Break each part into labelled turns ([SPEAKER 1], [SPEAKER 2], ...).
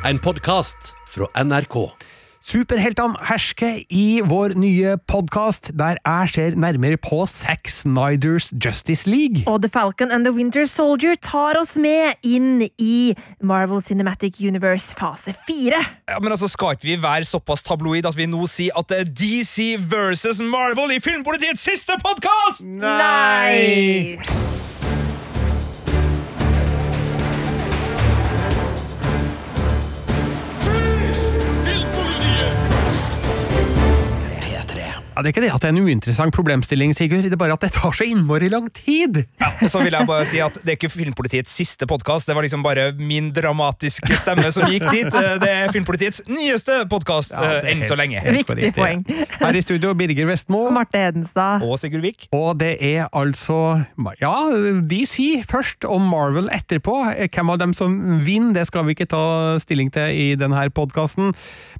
[SPEAKER 1] En podkast fra NRK.
[SPEAKER 2] Superheltene hersker i vår nye podkast, der jeg ser nærmere på Zack Snyders Justice League.
[SPEAKER 3] Og The Falcon and the Winter Soldier tar oss med inn i Marvel Cinematic Universe fase 4.
[SPEAKER 4] Ja, men altså, Skal ikke vi være såpass tabloid at vi nå sier at det er DC versus Marvel i Filmpolitiets siste podkast?!
[SPEAKER 3] Nei!
[SPEAKER 2] Ja, det er ikke det at det er en uinteressant problemstilling, Sigurd, det er bare at det tar så innmari lang tid.
[SPEAKER 4] Ja, Og så vil jeg bare si at Det er ikke Filmpolitiets siste podkast, det var liksom bare min dramatiske stemme som gikk dit. Det er Filmpolitiets nyeste podkast
[SPEAKER 2] Ja,
[SPEAKER 4] enn så lenge.
[SPEAKER 3] Viktig poeng.
[SPEAKER 2] Her i studio, Birger Vestmo.
[SPEAKER 3] Marte Hedenstad.
[SPEAKER 4] Og Sigurd Vik.
[SPEAKER 2] Og det er altså Ja, DC først, og Marvel etterpå. Hvem av dem som vinner, det skal vi ikke ta stilling til i denne podkasten,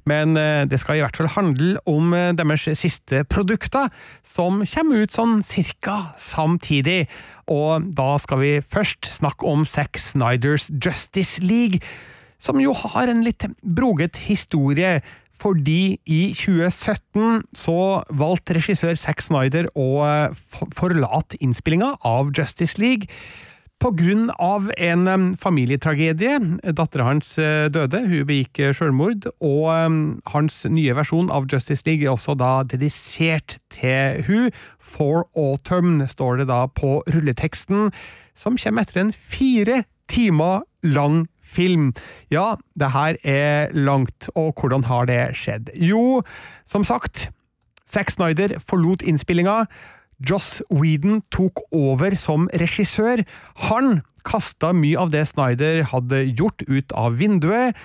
[SPEAKER 2] men eh, det skal i hvert fall handle om eh, deres siste produkter, som kommer ut sånn cirka samtidig. Og da skal vi først snakke om Zack Snyders Justice League, som jo har en litt broget historie. Fordi i 2017 så valgte regissør Zack Snyder å eh, forlate innspillinga av Justice League på grunn av en familietragedie. Dattera hans eh, døde, hun begikk eh, selvmord, og hans nye versjon av Justice League er også da dedisert til hun. For Autumn står det da på rulleteksten, som kommer etter en fire timer lang film. Ja, det her er langt, og hvordan har det skjedd? Jo, som sagt, Zack Snyder forlot innspillinga. Joss Whedon tok over som regissør. Han kasta mye av det Snyder hadde gjort ut av vinduet,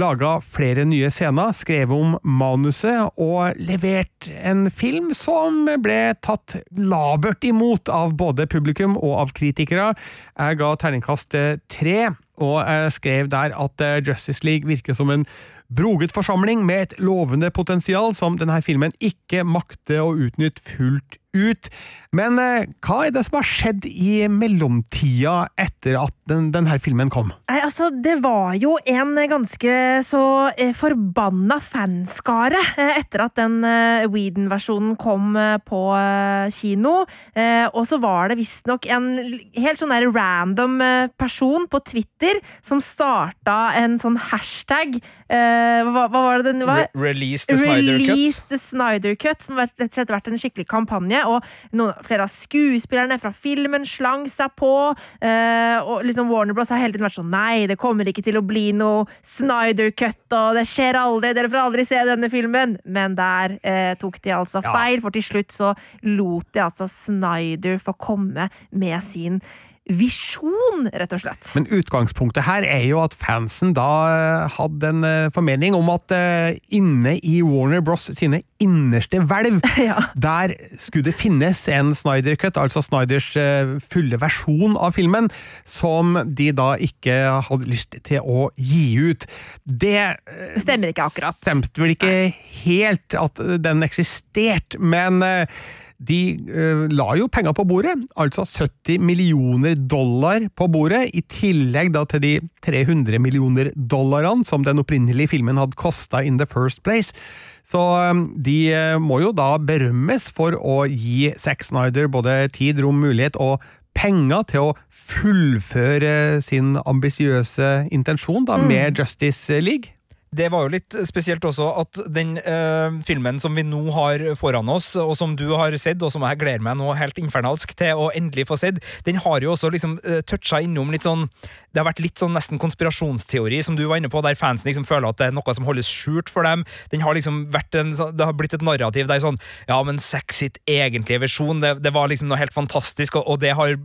[SPEAKER 2] laga flere nye scener, skrev om manuset og levert en film som ble tatt labert imot av både publikum og av kritikere. Jeg ga terningkast tre, og jeg skrev der at eh, Justice League virker som en broget forsamling med et lovende potensial som denne filmen ikke makter å utnytte fullt ut. Men eh, hva er det som har skjedd i mellomtida etter at den, denne filmen kom?
[SPEAKER 3] Nei, altså, det var jo en ganske så eh, forbanna fanskare eh, etter at den eh, Whedon-versjonen kom eh, på eh, kino. Eh, og så var det visstnok en helt sånn der random eh, person på Twitter som starta en sånn hashtag eh, hva, hva var det den var?
[SPEAKER 4] Re release the Snyder Cut.
[SPEAKER 3] Release the Snyder Cut, som rett og slett har vært en skikkelig kampanje. Og noen, flere av skuespillerne fra filmen slang seg på. eh, og liksom Warner Bros. har hele tiden vært sånn Nei, det kommer ikke til å bli noe Snyder Cut, og det skjer aldri. Dere får aldri se denne filmen. Men der eh, tok de altså
[SPEAKER 2] Ja.
[SPEAKER 3] feil, for til slutt så lot de altså Snyder få komme med sin visjon, rett og slett.
[SPEAKER 2] Men utgangspunktet her er jo at fansen da eh, hadde en eh, formening om at eh, inne i Warner Bros sine innerste hvelv,
[SPEAKER 3] Ja.
[SPEAKER 2] der skulle det finnes en Snyder Cut, altså Snyders fulle versjon av filmen, som de da ikke hadde lyst til å gi ut. Det
[SPEAKER 3] stemmer ikke akkurat.
[SPEAKER 2] stemte vel ikke helt at den eksisterte, men de uh, la jo penger på bordet, altså 70 millioner dollar på bordet, i tillegg da til de 300 millioner dollarene som den opprinnelige filmen hadde kosta in the first place. Så um, de uh, må jo da berømmes for å gi Zack Snyder både tid, rom, mulighet og penger til å fullføre sin ambisiøse intensjon da, med Justice League.
[SPEAKER 4] Det var jo litt spesielt også at den eh, filmen som vi nå har foran oss, og som du har sett, og som jeg gleder meg nå helt infernalsk til å endelig få sett, den har jo også liksom uh, toucha innom litt sånn Det har vært litt sånn nesten konspirasjonsteori, som du var inne på, der fansen liksom føler at det er noe som holdes skjult for dem. Den har liksom vært en, Det har blitt et narrativ der sånn Ja, men sex sitt egentlige versjon, det, det var liksom noe helt fantastisk, og, og det har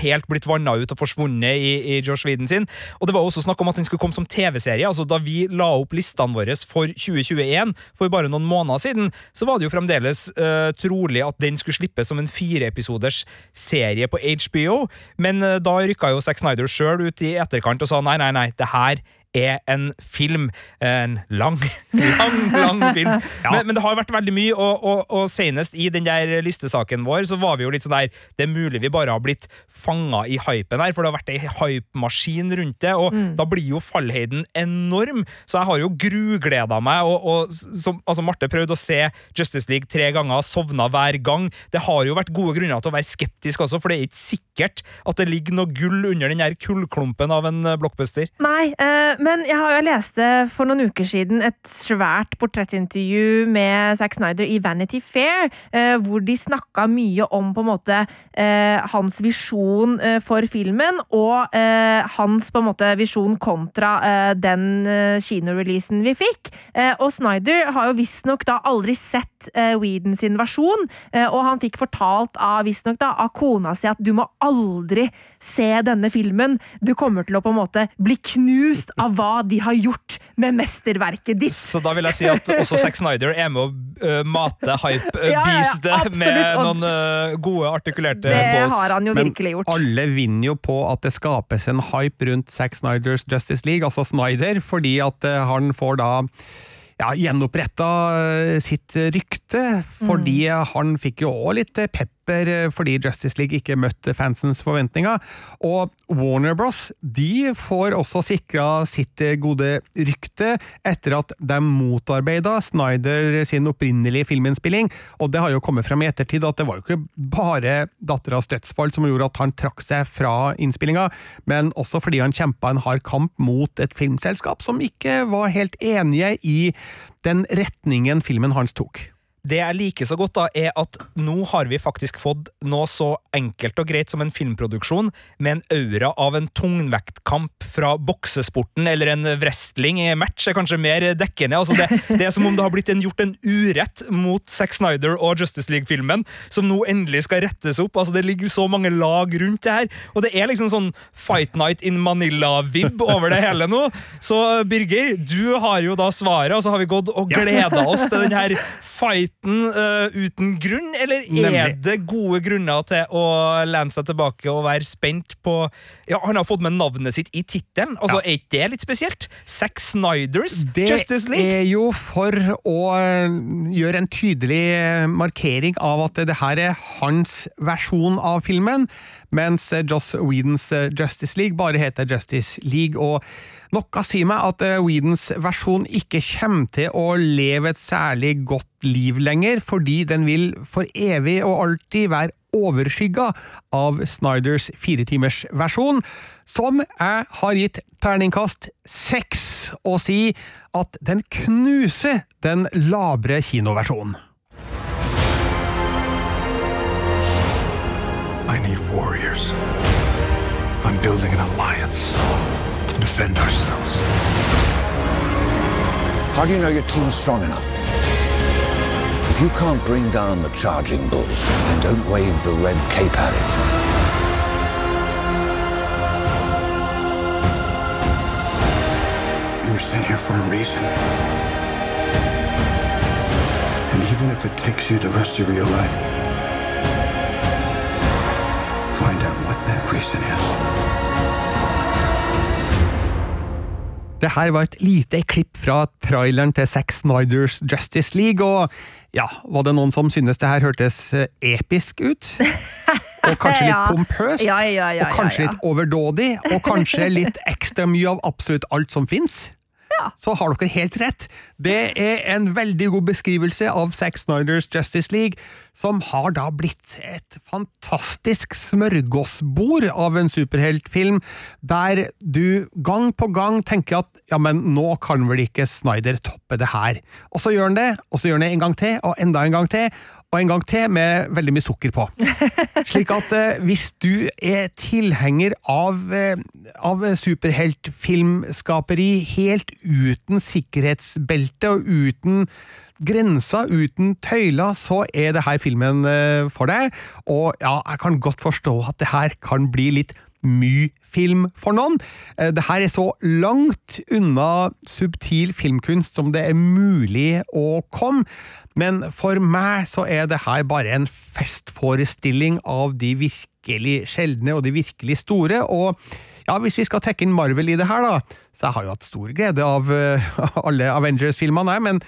[SPEAKER 4] helt blitt vanna ut og forsvunnet i, i Josh Whedon sin. Og det var også snakk om at den skulle komme som TV-serie. altså Da vi la opp listene våre for 2021, for bare noen måneder siden, så var det jo fremdeles uh, trolig at den skulle slippes som en fireepisoders serie på HBO, men uh, da rykka jo Zack Snyder sjøl ut i etterkant og sa nei, nei, nei, det her er en film. En lang, lang, lang film. Men, men det har vært veldig mye, og, og, og senest i den der listesaken vår så var vi jo litt sånn der Det er mulig vi bare har blitt fanga i hypen her, for det har vært ei hypemaskin rundt det, og da blir jo fallhøyden enorm. Så jeg har jo grugleda meg, og, og som altså Marte prøvde å se Justice League tre ganger, sovna hver gang. Det har jo vært gode grunner til å være skeptisk også, for det er ikke sikkert at det ligger noe gull under den her kullklumpen av en eh, blockbuster.
[SPEAKER 3] Nei, eh, men jeg har jo leste for noen uker siden et svært portrettintervju med Zack Snyder i Vanity Fair, eh, hvor de snakka mye om på en måte hans visjon for filmen, og hans på en måte visjon kontra den kinoreleasen vi fikk. Og Snyder har jo visstnok da aldri sett Whedon sin versjon, og han fikk fortalt av visstnok da av kona si at du må aldri se denne filmen, du kommer til å på en måte bli knust av hva de har gjort med mesterverket ditt.
[SPEAKER 4] Så da vil jeg si at også Zack Snyder er med å uh, mate hype-beastet
[SPEAKER 3] uh, ja, ja,
[SPEAKER 4] med
[SPEAKER 3] og
[SPEAKER 4] noen uh, gode, artikulerte
[SPEAKER 3] Det
[SPEAKER 4] quotes.
[SPEAKER 3] har han jo virkelig gjort.
[SPEAKER 2] alle vinner jo på at det skapes en hype rundt Zack Snyders Justice League, altså Snyder, fordi at eh, han får da ja, gjenoppretta eh, sitt rykte, fordi han fikk jo òg litt eh, pepper eh, fordi Justice League ikke møtte fansens forventninger. Og Warner Bros. de får også sikra sitt eh, gode rykte etter at de motarbeida Snyder sin opprinnelige filminnspilling, og det har jo kommet frem i ettertid at det var jo ikke bare datteras dødsfall som gjorde at han trakk seg fra innspillinga, men også fordi han kjempa en hard kamp mot et filmselskap som ikke var helt enige i den retningen filmen hans tok.
[SPEAKER 4] Det jeg liker så godt, da, er at nå har vi faktisk fått noe så enkelt og greit som en filmproduksjon, med en aura av en tungvektkamp fra boksesporten eller en wrestling-match, er kanskje mer dekkende. Altså det, det er som om det har blitt en, gjort en urett mot Zack Snyder og Justice League-filmen, som nå endelig skal rettes opp. Altså Det ligger så mange lag rundt det her, og det er liksom sånn Fight Night in Manila-vib over det hele nå. Så Birger, du har jo da svaret, og så har vi gått og gleda oss til den her fighten uh, uten grunn, eller er det gode grunner til å lene seg tilbake og være spent på Ja, han har fått med navnet sitt i tittelen, altså er ikke det litt spesielt? Zack Snyders
[SPEAKER 2] Det
[SPEAKER 4] Justice League?
[SPEAKER 2] Det er jo for å eh, gjøre en tydelig eh, markering av at det her er hans versjon av filmen, mens Joss Whedons Justice League bare heter Justice League. og noe sier meg at Weedens Whedons versjon ikke kommer til å leve et særlig godt liv lenger, fordi den vil for evig og alltid være overskygga av Snyders firetimersversjon, som jeg har gitt terningkast seks, og si at den knuser den labre kinoversjonen.
[SPEAKER 5] I need warriors. I'm building an alliance to defend ourselves.
[SPEAKER 6] How do you know your team's strong enough? If you can't bring down the charging bull, then don't wave the red cape at it.
[SPEAKER 5] You were sent here for a reason. And even if it takes you the rest of your life, find out what that reason is.
[SPEAKER 2] Det her var et lite klipp fra traileren til Zack Snyders Justice League, og ja, var det noen som syntes det her hørtes eh, episk ut? Og kanskje litt
[SPEAKER 3] Ja.
[SPEAKER 2] pompøst?
[SPEAKER 3] Ja, ja, ja,
[SPEAKER 2] og kanskje litt overdådig? Og kanskje litt ekstra mye av absolutt alt som fins? Så har dere helt rett. Det er en veldig god beskrivelse av Zack Snyders Justice League, som har da blitt et fantastisk smørgåsbord av en superheltfilm, der du gang på gang tenker at ja, men nå kan vel ikke Snyder toppe det her. Og så gjør han det, og så gjør han det en gang til, og enda en gang til, og en gang til med veldig mye sukker på. Slik at eh, hvis du er tilhenger av, eh, av superheltfilmskaperi helt uten sikkerhetsbelte og uten grenser, uten tøyler, så er det her filmen eh, for deg. Og ja, jeg kan godt forstå at det her kan bli litt mye film for noen. Eh, Det her er så langt unna subtil filmkunst som det er mulig å komme, men for meg så er det her bare en festforestilling av de virkelig sjeldne og de virkelig store, og ja, hvis vi skal trekke inn Marvel i det her, da, så jeg har jo hatt stor glede av uh, alle Avengers-filmene, men,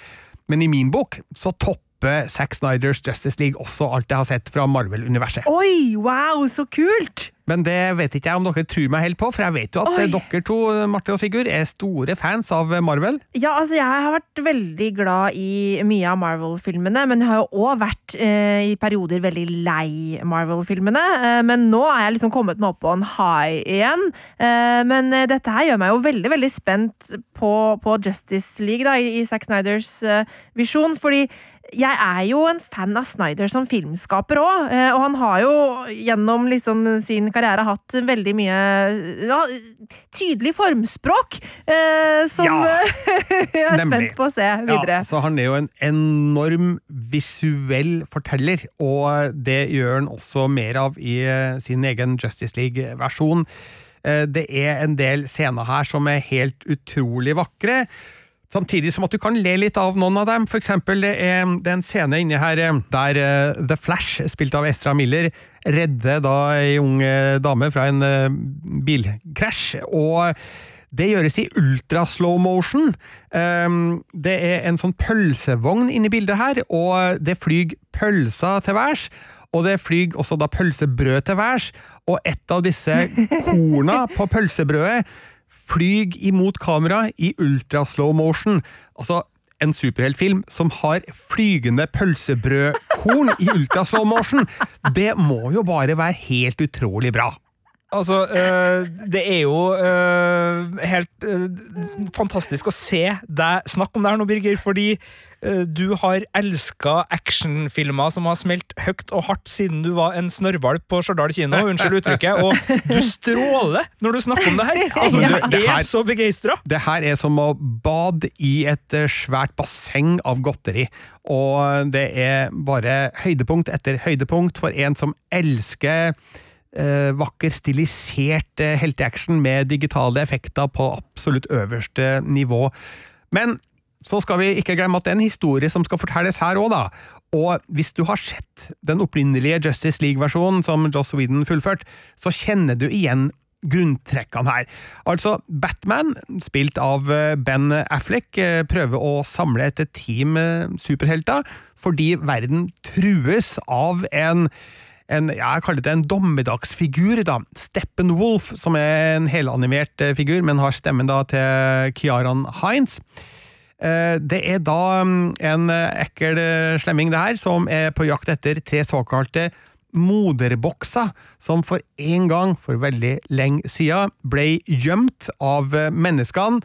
[SPEAKER 2] men i min bok så topper Zack Snyders Justice League også alt jeg har sett fra Marvel-universet.
[SPEAKER 3] Oi, wow, så kult!
[SPEAKER 2] Men det vet ikke jeg om dere tror meg helt på, for jeg vet jo at
[SPEAKER 3] Oi.
[SPEAKER 2] eh, dere to, Marte og Sigurd, er store fans av Marvel.
[SPEAKER 3] Ja, altså jeg har vært veldig glad i mye av Marvel-filmene, men jeg har jo òg vært eh, i perioder veldig lei Marvel-filmene. Eh, men nå er jeg liksom kommet meg opp på en high igjen. Eh, men eh, dette her gjør meg jo veldig, veldig spent på, på Justice League, da, i, i Zack Snyders eh, visjon, fordi jeg er jo en fan av Snyder som filmskaper òg, og han har jo gjennom liksom sin karriere hatt veldig mye ja, tydelig formspråk, eh, som
[SPEAKER 2] Ja,
[SPEAKER 3] jeg er
[SPEAKER 2] nemlig.
[SPEAKER 3] spent på å se videre.
[SPEAKER 2] Ja, så han er jo en enorm visuell forteller, og det gjør han også mer av i eh, sin egen Justice League-versjon. Eh, Det er en del scener her som er helt utrolig vakre. Samtidig som at du kan le litt av noen av dem. For eksempel, det er, det er en scene inni her eh, der uh, The Flash, spilt av Estra Miller, redder da ei ung eh, dame fra en uh, bilkrasj. og det gjøres i ultra slow motion. Um, det er en sånn pølsevogn inni bildet her, og det flyr pølser til værs. Og det flyr også da pølsebrød til værs, og et av disse korna på pølsebrødet flyr imot kamera i ultra slow motion. Altså en superheltfilm som har flygende pølsebrødkorn i ultra slow motion. Det må jo bare være helt utrolig bra.
[SPEAKER 4] Altså, øh, det er jo øh, helt øh, fantastisk å se deg snakke om det her nå, Birger, fordi du har elska actionfilmer som har smelt høyt og hardt siden du var en snørrvalp på Stjørdal kino, unnskyld uttrykket, og du stråler når du snakker om det her! Altså,
[SPEAKER 2] Ja.
[SPEAKER 4] du er så begeistra!
[SPEAKER 2] Det her er som å bade i et eh, svært basseng av godteri, og det er bare høydepunkt etter høydepunkt for en som elsker eh, vakker, stilisert eh, helteaction med digitale effekter på absolutt øverste nivå. Men så skal vi ikke glemme at det er en historie som skal fortelles her òg, da. Og hvis du har sett den opprinnelige Justice League-versjonen som Joss Whedon fullført, så kjenner du igjen grunntrekkene her. Altså, Batman, spilt av eh, Ben Affleck, eh, prøver å samle et team eh, superhelter fordi verden trues av en en, jeg kaller det en dommedagsfigur, da. Steppenwolf, som er en helanimert figur, men har stemmen da til Kiaran Hines. Eh, Det er da mm, en eh, ekkel eh, slemming det her, som er på jakt etter tre såkalte moderbokser, som for en gang, for veldig lenge siden, ble gjemt av menneskene,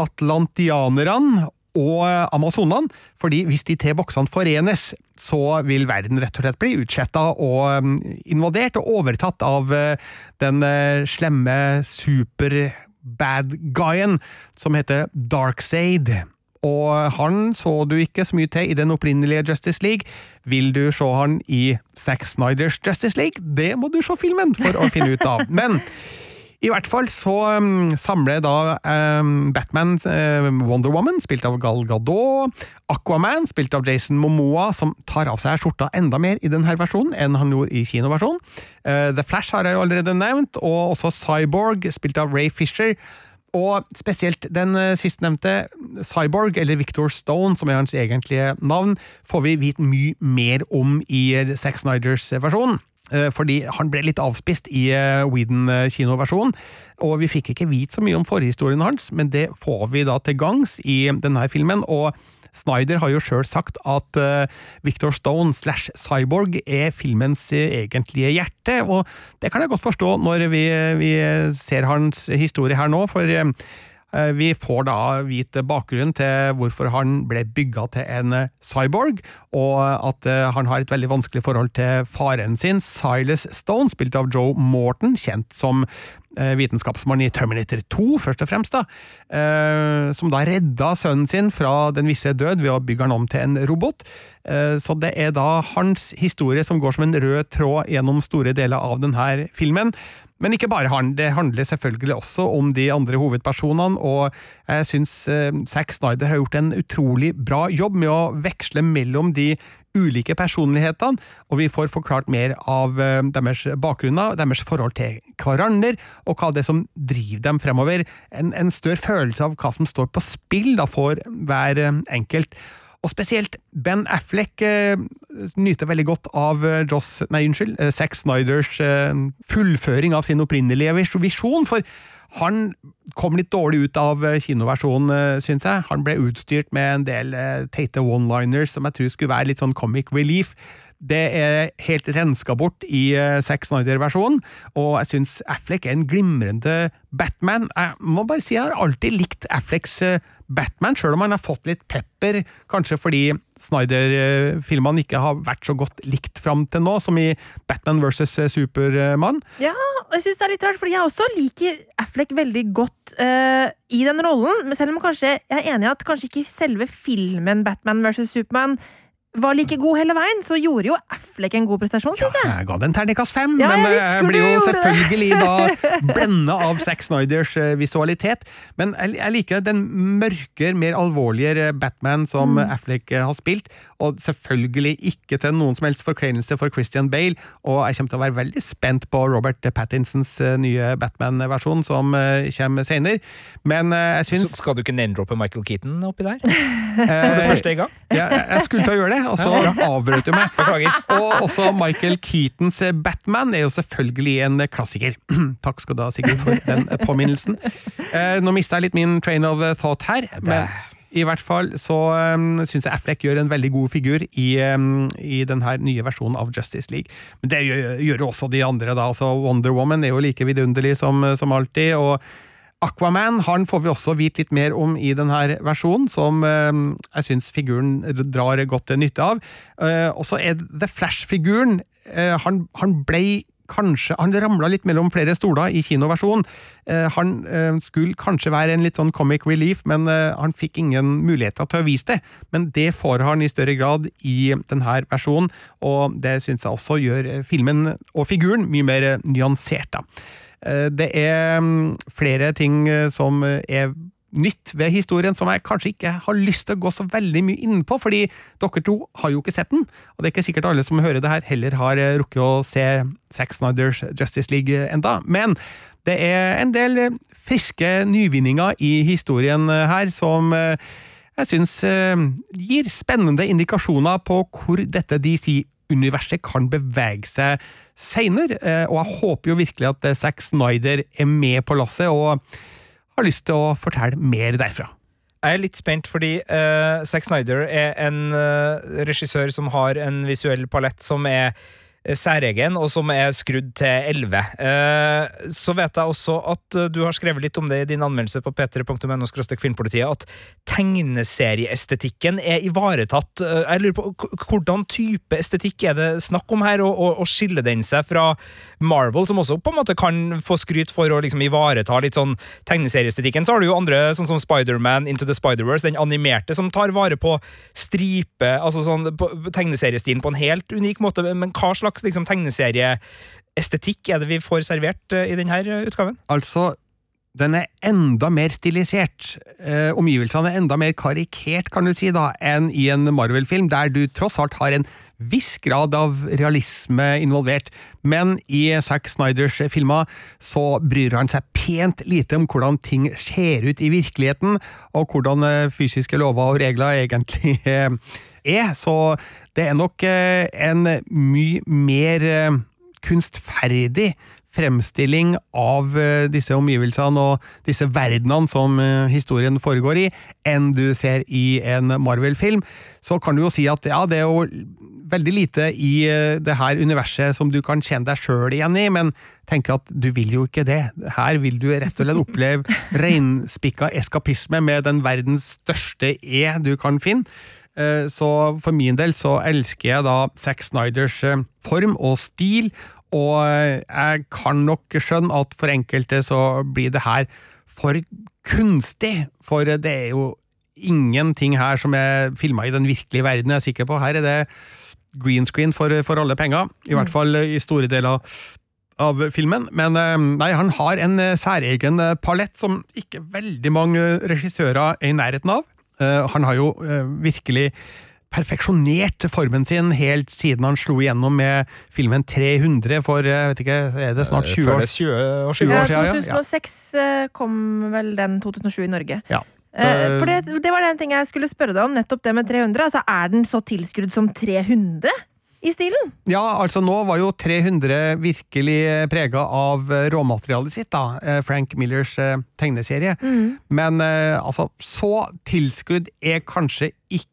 [SPEAKER 2] atlantianerne og amazonene, fordi hvis de tre boksene forenes, så vil verden rett og slett bli utsletta og mm, invadert og overtatt av den slemme slemme super-bad guyen som heter Darkseid. Og han så du ikke så mye til i den opprinnelige Justice League. Vil du se han i Zack Snyders Justice League? Det må du se filmen for å finne ut av. Men i hvert fall så um, samler da um, Batman uh, Wonder Woman, spilt av Gal Gadot, Aquaman, spilt av Jason Momoa, som tar av seg skjorta enda mer i denne versjonen enn han gjorde i kinoversjonen. Uh, The Flash har jeg jo allerede nevnt, og også Cyborg, spilt av Ray Fisher. Og spesielt den uh, sistnevnte, Cyborg, eller Victor Stone, som er hans egentlige navn, får vi vite mye mer om i Zack Snyders versjon. Eh, Fordi han ble litt avspist i eh, Whedon-kinoversjonen, og vi fikk ikke vite så mye om forhistorien hans, men det får vi da til gangs i denne filmen. og Snyder har jo sjøl sagt at uh, Victor Stone slash Cyborg er filmens eh, egentlige hjerte, og det kan jeg godt forstå når vi, vi ser hans historie her nå, for eh, Eh, Vi får da vite bakgrunnen til hvorfor han ble bygga til en eh, cyborg, og at eh, han har et veldig vanskelig forhold til faren sin, Silas Stone, spilt av Joe Morton, kjent som eh, vitenskapsmann i Terminator 2, først og fremst, da, eh, som da redda sønnen sin fra den visse død ved å bygge han om til en robot. Eh, Så det er da hans historie som går som en rød tråd gjennom store deler av denne filmen. Men ikke bare han, det handler selvfølgelig også om de andre hovedpersonene, og jeg syns eh, Zack Snyder har gjort en utrolig bra jobb med å veksle mellom de ulike personlighetene, og vi får forklart mer av eh, deres bakgrunner, deres forhold til hverandre, og hva det er som driver dem fremover. En, en større følelse av hva som står på spill da for hver eh, enkelt. Og spesielt Ben Affleck eh, nyter veldig godt av eh, Joss, nei, unnskyld, eh, Zack Snyders eh, fullføring av sin opprinnelige vis- visjon, for han kom litt dårlig ut av eh, kinoversjonen, eh, syns jeg. Han ble utstyrt med en del teite one-liners som jeg tror skulle være litt sånn comic relief. Det er helt renska bort i Zack Snyder-versjonen, og jeg syns Affleck er en glimrende Batman. Jeg må bare si jeg har alltid likt Afflecks Batman, sjøl om han har fått litt pepper, kanskje fordi Snyder-filmene ikke har vært så godt likt fram til nå, som i Batman versus eh, Supermann.
[SPEAKER 3] Ja, og jeg synes det er litt rart, fordi jeg også liker Affleck veldig godt uh, i den rollen, selv om kanskje jeg er enig i at kanskje ikke selve filmen Batman vs. Superman var like god hele veien, så gjorde jo Affleck en god prestasjon,
[SPEAKER 2] Ja,
[SPEAKER 3] syns jeg.
[SPEAKER 2] jeg ga den terningkast fem,
[SPEAKER 3] Ja,
[SPEAKER 2] men
[SPEAKER 3] jeg
[SPEAKER 2] eh, blir jo selvfølgelig da blenda av Zack Snyders eh, visualitet. Men jeg, liker den mørkere, mer alvorlige Batman som
[SPEAKER 3] Mm.
[SPEAKER 2] Affleck eh, har spilt, og selvfølgelig ikke til noen som helst forkleinelse for Christian Bale, og jeg kommer til å være veldig spent på Robert Pattinsons eh, nye Batman-versjon, som eh, kommer senere. Men eh, jeg
[SPEAKER 4] Så
[SPEAKER 2] syns
[SPEAKER 4] skal du ikke name-droppe Michael Keaton oppi der?
[SPEAKER 2] eh,
[SPEAKER 4] det du først er i gang?
[SPEAKER 2] Ja, jeg skulle til å gjøre det, og så avbrøt du meg.
[SPEAKER 4] Beklager.
[SPEAKER 2] Og også Michael Keatons eh, Batman er jo selvfølgelig en eh, klassiker. Takk skal du ha, Sigurd, for den eh, påminnelsen. Eh, nå mista jeg litt min train of thought her, men i hvert fall så um, syns jeg Affleck gjør en veldig god figur i, um, i den her nye versjonen av Justice League. Men det gjør, gjør jo også de andre, da. Altså Wonder Woman er jo like vidunderlig som, som alltid. og Aquaman han får vi også vite litt mer om i denne versjonen, som eh, jeg syns figuren drar godt nytte av. Eh, og så er The Flash-figuren eh, han, han ble kanskje Han ramla litt mellom flere stoler i kinoversjonen. Han skulle kanskje være en litt sånn comic relief, men han fikk ingen muligheter til å vise det. Men det får han i større grad i denne versjonen, og det syns jeg også gjør filmen og figuren mye mer nyansert. da. Eh, Det er mm, flere ting eh, som eh, er nytt ved historien som jeg kanskje ikke har lyst til å gå så veldig mye inn på, fordi dere to har jo ikke sett den, og det er ikke sikkert alle som hører det her heller har rukket å se Zack Snyders Justice League enda, men det er en del friske nyvinninger i historien her som jeg syns gir spennende indikasjoner på hvor dette DC-universet kan bevege seg seinere, eh, og jeg håper jo virkelig at eh, Zack Snyder er med på lasset og har lyst til å fortelle mer derfra.
[SPEAKER 4] Jeg er litt spent, fordi uh, Zack Snyder er en uh, regissør som har en visuell palett som er særegen, og som er skrudd til 11. Eh, så vet jeg også at eh, du har skrevet litt om det i din anmeldelse på p3.no filmpolitiet, at tegneserieestetikken er ivaretatt. Eh, jeg lurer på, Hvordan type estetikk er det snakk om her, og, og, og skiller den seg fra Marvel, som også på en måte kan få skryt for å liksom ivareta litt sånn tegneserieestetikken? Så har du jo andre, sånn som Spiderman Into the Spider-Verse, den animerte, som tar vare på stripe, altså sånn tegneseriestilen på en helt unik måte. Men hva slags liksom, tegneserieestetikk er det vi får servert eh, i denne utgaven?
[SPEAKER 2] Altså, den er enda mer stilisert. Eh, omgivelsene er enda mer karikert, kan du si, da, enn i en Marvel-film, der du tross alt har en viss grad av realisme involvert. Men i Zack Snyders filmer så bryr han seg pent lite om hvordan ting ser ut i virkeligheten, og hvordan eh, fysiske lover og regler egentlig eh, er. Så det er nok eh, en mye mer kunstferdig fremstilling av disse omgivelsene og disse verdenene som historien foregår i, enn du ser i en Marvel-film. Så kan du jo si at ja, det er jo veldig lite i eh, det her universet som du kan kjenne deg sjøl igjen i, men tenk at du vil jo ikke det. Her vil du rett og slett oppleve reinspikka eskapisme med den verdens største E du kan finne. Eh, Så for min del så elsker jeg da Zack Snyders eh, form og stil, og jeg kan nok skjønne at for enkelte så blir det her for kunstig, for det er jo ingenting her som er filma i den virkelige verden, jeg er sikker på. Her er det green screen for, for alle penger, i hvert fall i store deler av filmen. Men eh, nei, han har en eh, særegen eh, palett som ikke veldig mange regissører er i nærheten av. Eh, Han har jo eh, virkelig perfeksjonert formen sin helt siden han slo igjennom med filmen 300 for jeg vet ikke, er det snart 20 år
[SPEAKER 4] Føles 20 år
[SPEAKER 2] 20
[SPEAKER 4] siden.
[SPEAKER 2] år
[SPEAKER 3] Ja,
[SPEAKER 2] siden,
[SPEAKER 3] 2006 eh, kom vel den 2007 i Norge.
[SPEAKER 2] Ja.
[SPEAKER 3] Eh, For det, det var den ting jeg skulle spørre deg om, nettopp det med 300. Altså, er den så tilskrudd som 300 i stilen?
[SPEAKER 2] Ja, altså nå var jo 300 virkelig prega av eh, råmaterialet sitt, da. eh, Frank Millers tegneserie. tegneserie. Men eh, altså, så tilskudd er kanskje ikke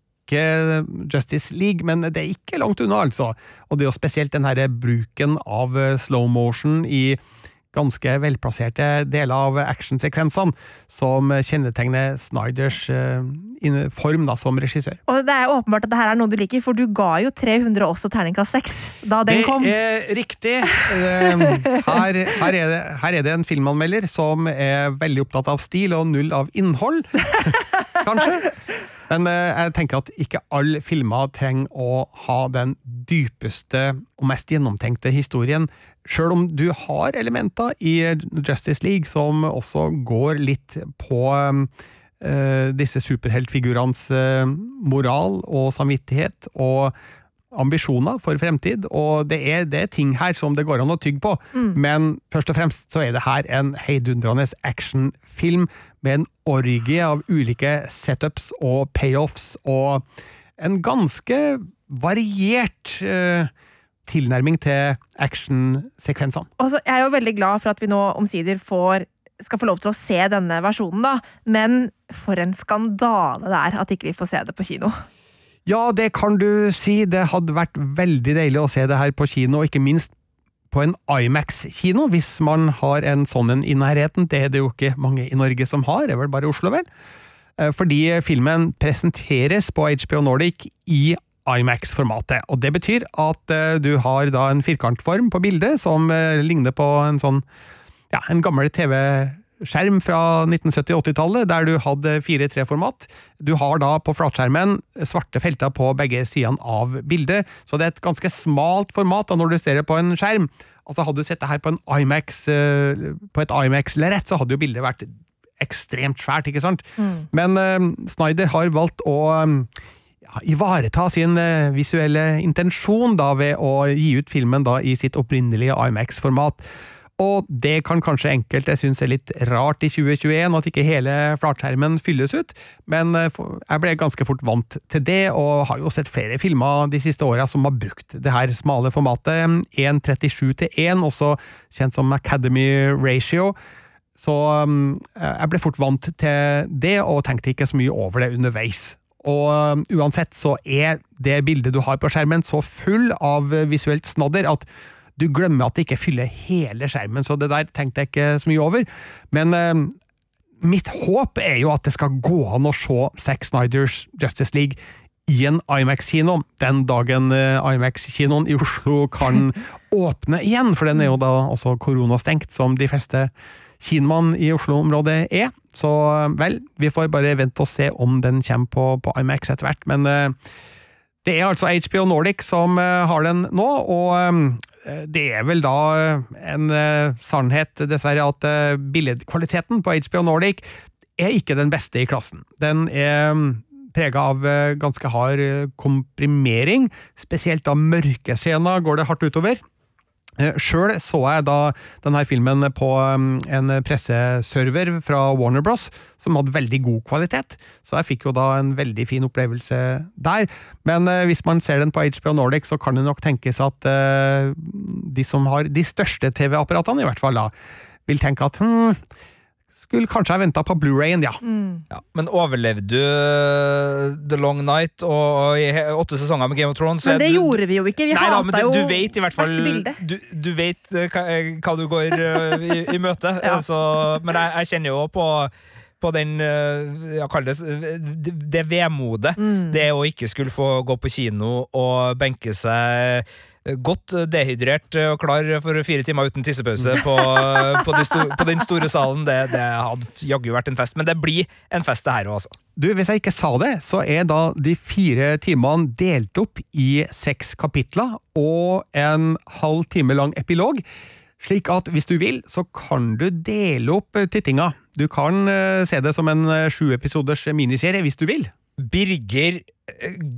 [SPEAKER 2] Justice League, men det er ikke langt unna, altså. Og det er jo spesielt den her bruken av eh, slow motion i ganske velplasserte deler av actionsekvensene som kjennetegner Snyders eh, form da, som regissør.
[SPEAKER 3] Og det er åpenbart at det her er noe du liker, for du ga jo 300 også terningkast 6 da den kom.
[SPEAKER 2] Det er riktig. Eh, Her, her, er det, her er det en filmanmelder som er veldig opptatt av stil og null av innhold. Kanskje. Men eh, jeg tenker at ikke alle filmer trenger å ha den dypeste og mest gjennomtenkte historien. Sjøl om du har elementer i Justice League som også går litt på eh, disse superheltfigurenes eh, moral og samvittighet og ambisjoner for fremtid, og det er, det er ting her som det går an å tygge på, men først og fremst så er det her en heidundrende actionfilm med en orgie av ulike setups og payoffs, og en ganske variert eh, tilnærming til actionsekvensene.
[SPEAKER 3] Jeg så er jo veldig glad for at vi nå omsider får skal få lov til å se denne versjonen, da. Men for en skandale det er at ikke vi får se det på kino.
[SPEAKER 2] Ja, det kan du si. Det hadde vært veldig deilig å se det her på kino, og ikke minst på en Imax-kino, hvis man har en sånn en i nærheten. Det er det jo ikke mange i Norge som har, det er vel bare Oslo, vel? Eh, Fordi filmen presenteres på HBO Nordic i Imax-formatet. Og det betyr at eh, du har da en firkantform på bildet som eh, ligner på en sånn ja, en gammel TV-skjerm fra 1970-80-tallet, der du hadde 4-3-format. Du har da på flatskjermen svarte felter på begge sidene av bildet, så det er et ganske smalt format da når du ser det på en skjerm. Altså Hadde du sett det her på, en IMAX, eh, på et IMAX-lerret, så hadde jo bildet vært ekstremt svært, ikke sant? Men uh, Snyder har valgt å eh, ja, ivareta sin eh, visuelle intensjon da ved å gi ut filmen da i sitt opprinnelige IMAX-format. Og det kan kanskje enkelte synes er litt rart i 2021, at ikke hele flatskjermen fylles ut, men eh, jeg ble ganske fort vant til det, og har jo sett flere filmer de siste åra som har brukt det her smale formatet, 1.37 til 1, også kjent som Academy Ratio. Så um, jeg ble fort vant til det, og tenkte ikke så mye over det underveis. Og um, uansett så er det bildet du har på skjermen så full av visuelt snadder at du glemmer at det ikke fyller hele skjermen, så det der tenkte jeg ikke så mye over. Men eh, mitt håp er jo at det skal gå an å se Zack Snyders Justice League i en IMAX-kino den dagen uh, IMAX-kinoen i Oslo kan åpne igjen, for den er jo da også koronastengt, som de fleste kinoene i Oslo-området er. Så uh, vel, vi får bare vente og se om den kommer på, på IMAX etter hvert, men uh, det er altså HBO Nordic som uh, har den nå, og det er vel da en sannhet, dessverre, at billedkvaliteten på HBO Nordic er ikke den beste i klassen. Den er um, prega av ganske hard komprimering, spesielt da mørkescener går det hardt utover. Sjøl så jeg da denne filmen på um, en presseserver fra Warner Bros, som hadde veldig god kvalitet, så jeg fikk jo da en veldig fin opplevelse der. Men eh, hvis man ser den på HBO Nordic, så kan det nok tenkes at eh, de som har de største TV-apparatene, i hvert fall da, vil tenke at hm, skulle kanskje ha venta på Blu-rayen, ja.
[SPEAKER 4] Ja, men overlevde du The Long Night og, og i åtte sesonger med Game of Thrones?
[SPEAKER 3] Men det
[SPEAKER 4] du-
[SPEAKER 3] gjorde vi jo ikke. Vi
[SPEAKER 4] Nei
[SPEAKER 3] hata
[SPEAKER 4] men du,
[SPEAKER 3] jo
[SPEAKER 4] du vet i hvert fall. Du, du vet eh, hva, eh, hva du går eh, i, i møte.
[SPEAKER 3] Ja.
[SPEAKER 4] Så, men jeg, jeg kjenner jo på på den ja, kall det, det, det vemodet
[SPEAKER 3] Mm.
[SPEAKER 4] det å ikke skulle få gå på kino og benke seg godt dehydrert og klar for fire timer uten tissepause på, på, de sto, på den store salen, det, det hadde jaggu vært en fest. Men det blir en fest, det her òg, altså.
[SPEAKER 2] Du, Hvis jeg ikke sa det, så er da de fire timene delt opp i seks kapitler og en halv time lang epilog. Slik at hvis du vil, så kan du dele opp eh, tittinga. Du kan eh, se det som en sjuepisoders miniserie hvis du vil.
[SPEAKER 4] Birger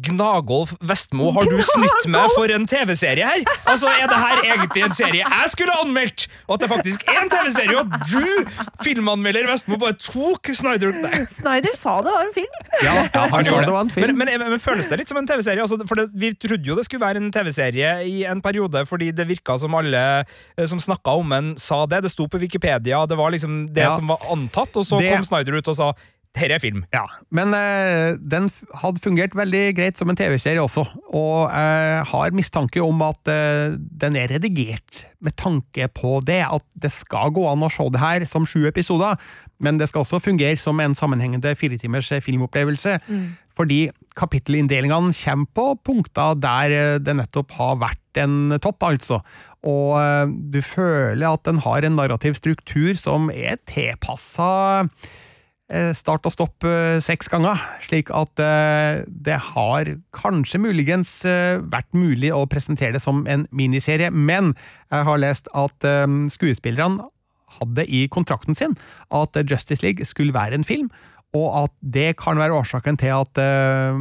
[SPEAKER 4] Gnagolf Vestmo, har du snytt meg for en TV-serie her? Altså, Er det her egentlig en serie jeg skulle ha anmeldt? Og at det faktisk er en TV-serie, og at du, filmanmelder Vestmo, bare tok Snyder Nei.
[SPEAKER 3] Snyder sa det var en film.
[SPEAKER 2] Ja, han sa det var en film.
[SPEAKER 4] Men, men, men føles det litt som en TV-serie? Altså, for det, Vi trodde jo det skulle være en TV-serie i en periode, fordi det virka som alle eh, som snakka om den, sa det. Det sto på Wikipedia, det var liksom det
[SPEAKER 2] Ja.
[SPEAKER 4] som var antatt, og så
[SPEAKER 2] Det-
[SPEAKER 4] kom Snyder ut og sa dette er film.
[SPEAKER 2] Ja, men eh, den hadde fungert veldig greit som en TV-serie også, og jeg har mistanke om at eh, den er redigert med tanke på det, at det skal gå an å se det her som sju episoder, men det skal også fungere som en sammenhengende firetimers filmopplevelse, filmopplevelse, fordi kapittelinndelingene kommer på punkter der eh, det nettopp har vært en topp, altså. Og eh, du føler at den har en narrativ struktur som er tilpassa eh, start og stopp eh, seks ganger, slik at eh, det har kanskje muligens eh, vært mulig å presentere det som en miniserie, men jeg har lest at eh, skuespillerne hadde i kontrakten sin at Justice League skulle være en film, og at det kan være årsaken til at eh,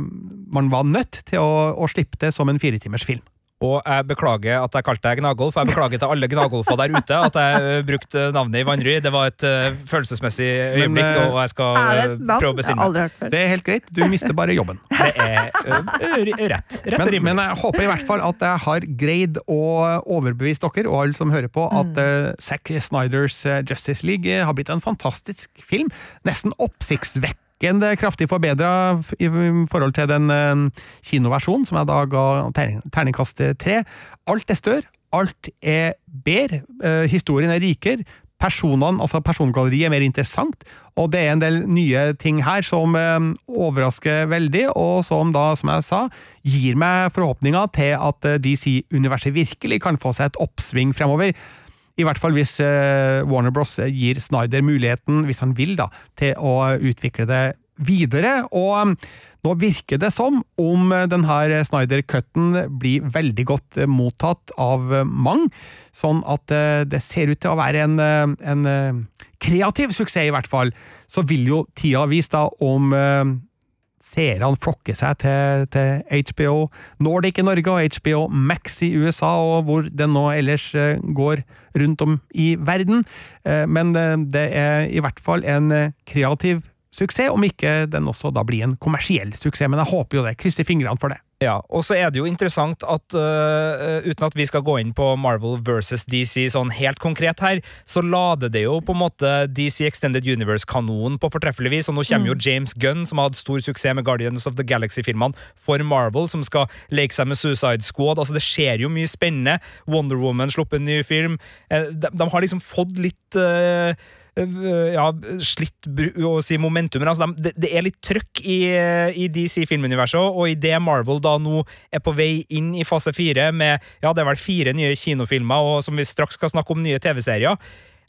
[SPEAKER 2] man var nødt til å, å slippe det som en firetimers film.
[SPEAKER 4] Og jeg beklager at jeg kalte deg Gnagolf. Jeg beklager til alle Gnagolfer der ute at jeg eh, brukte navnet i Vanry. Det var et eh, følelsesmessig øyeblikk,
[SPEAKER 2] eh,
[SPEAKER 4] og jeg skal prøve å
[SPEAKER 3] besinne
[SPEAKER 4] meg.
[SPEAKER 2] Det er helt greit, du mister bare jobben.
[SPEAKER 4] Det er rett. Rett
[SPEAKER 2] Men, men jeg håper i hvert fall at jeg har greid å overbevise dere og alle som hører på, at uh, Zack Snyders Justice League har blitt en fantastisk film. Nesten oppsiktsvekkende kraftig forbedra i forhold til den eh, kinoversjonen, som jeg da ga terning, terningkast tre. Alt er større, alt er bedre, eh, historien er rikere. Personene, altså Persongalleriet er mer interessant, og det er en del nye ting her som eh, overrasker veldig, og som da, som jeg sa, gir meg forhåpninger til at eh, DC-universet virkelig kan få seg et oppsving fremover. I hvert fall hvis eh, Warner Bros. gir Snyder muligheten, hvis han vil, da, til å utvikle det videre. Og um, nå virker det som om eh, denne Snyder-cutten blir veldig godt eh, mottatt av eh, mange, sånn at eh, det ser ut til å være en, eh, en eh, kreativ suksess, i hvert fall. Så vil jo tida vise da om eh, seerne flokker seg til, til HBO Nordic i Norge og HBO Max i USA, og hvor det nå ellers eh, går rundt om i verden. Eh, Men eh, det er i hvert fall en kreativ suksess, om ikke den også da blir en kommersiell suksess. Men jeg håper jo det. Krysser fingrene for det.
[SPEAKER 4] Ja, og så er det jo interessant at uh, uten at vi skal gå inn på Marvel versus DC sånn helt konkret her, så lader det jo på en måte DC Extended Universe-kanonen på fortreffelig vis, og nå kommer jo James Gunn, som har hatt stor suksess med Guardians of the Galaxy-filmene, for Marvel, som skal leke seg med Suicide Squad. Altså, det skjer jo mye spennende. Wonder Woman sluppet en ny film. Eh, de, de har liksom fått litt øh, ja, slitt å si momentum, men altså de, det, er litt trøkk i, i DC filmuniverset, og i det Marvel da nå er på vei inn i fase fire med ja, det er vel fire nye kinofilmer, og som vi straks skal snakke om nye TV-serier.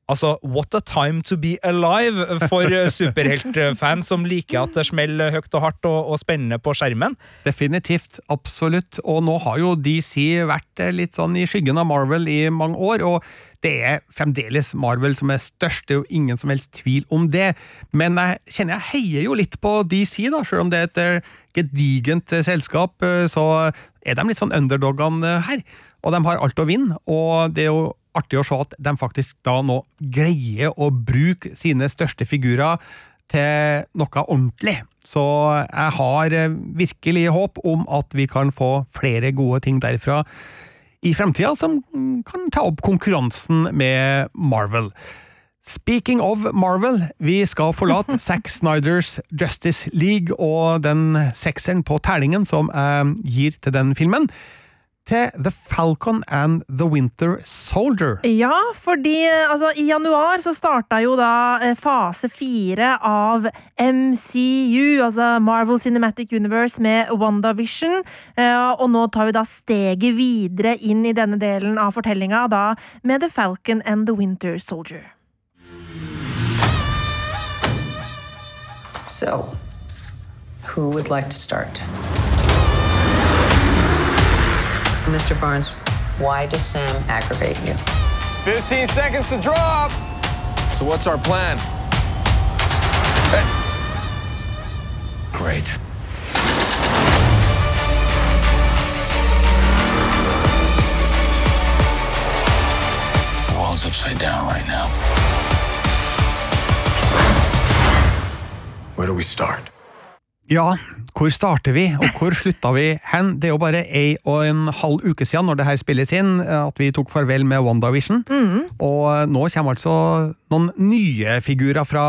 [SPEAKER 4] Altså, what a time to be alive for eh, superheltfans som liker at det smeller høyt og hardt og, og spennende på skjermen.
[SPEAKER 2] Definitivt, absolutt. Og nå har jo DC vært eh, litt sånn i skyggen av Marvel i mange år, og det er fremdeles Marvel som er størst, det er jo ingen som helst tvil om det. Men jeg kjenner jeg heier jo litt på DC, da, selv om det er et eh, gedigent eh, selskap, eh, så er de litt sånn underdogene her. Og de har alt å vinne, og det er jo artig å se at de faktisk da nå greier å bruke sine største figurer til noe ordentlig. Så jeg har virkelig håp om at vi kan få flere gode ting derfra i fremtida, som kan ta opp konkurransen med Marvel. Speaking of Marvel, vi skal forlate Zack Snyders Justice League og den sekseren på terningen som jeg gir til den filmen, til The Falcon and The Winter Soldier.
[SPEAKER 3] Ja, fordi altså, i januar så starta jo da eh, fase fire av MCU, altså Marvel Cinematic Universe, med WandaVision. Eh, og nå tar vi da steget videre inn i denne delen av fortellinga, da med The Falcon and The Winter Soldier.
[SPEAKER 7] So, who would like to start? Mr. Barnes, why does Sam aggravate you?
[SPEAKER 8] 15 seconds to drop. So what's our plan?
[SPEAKER 5] Great. The wall's upside down right now. Where do we start?
[SPEAKER 2] Ja, hvor starter vi, og hvor slutta vi hen? Det er jo bare ei og en halv uke siden, når det her spilles inn, at vi tok farvel med WandaVision. Og nå kommer altså noen nye figurer fra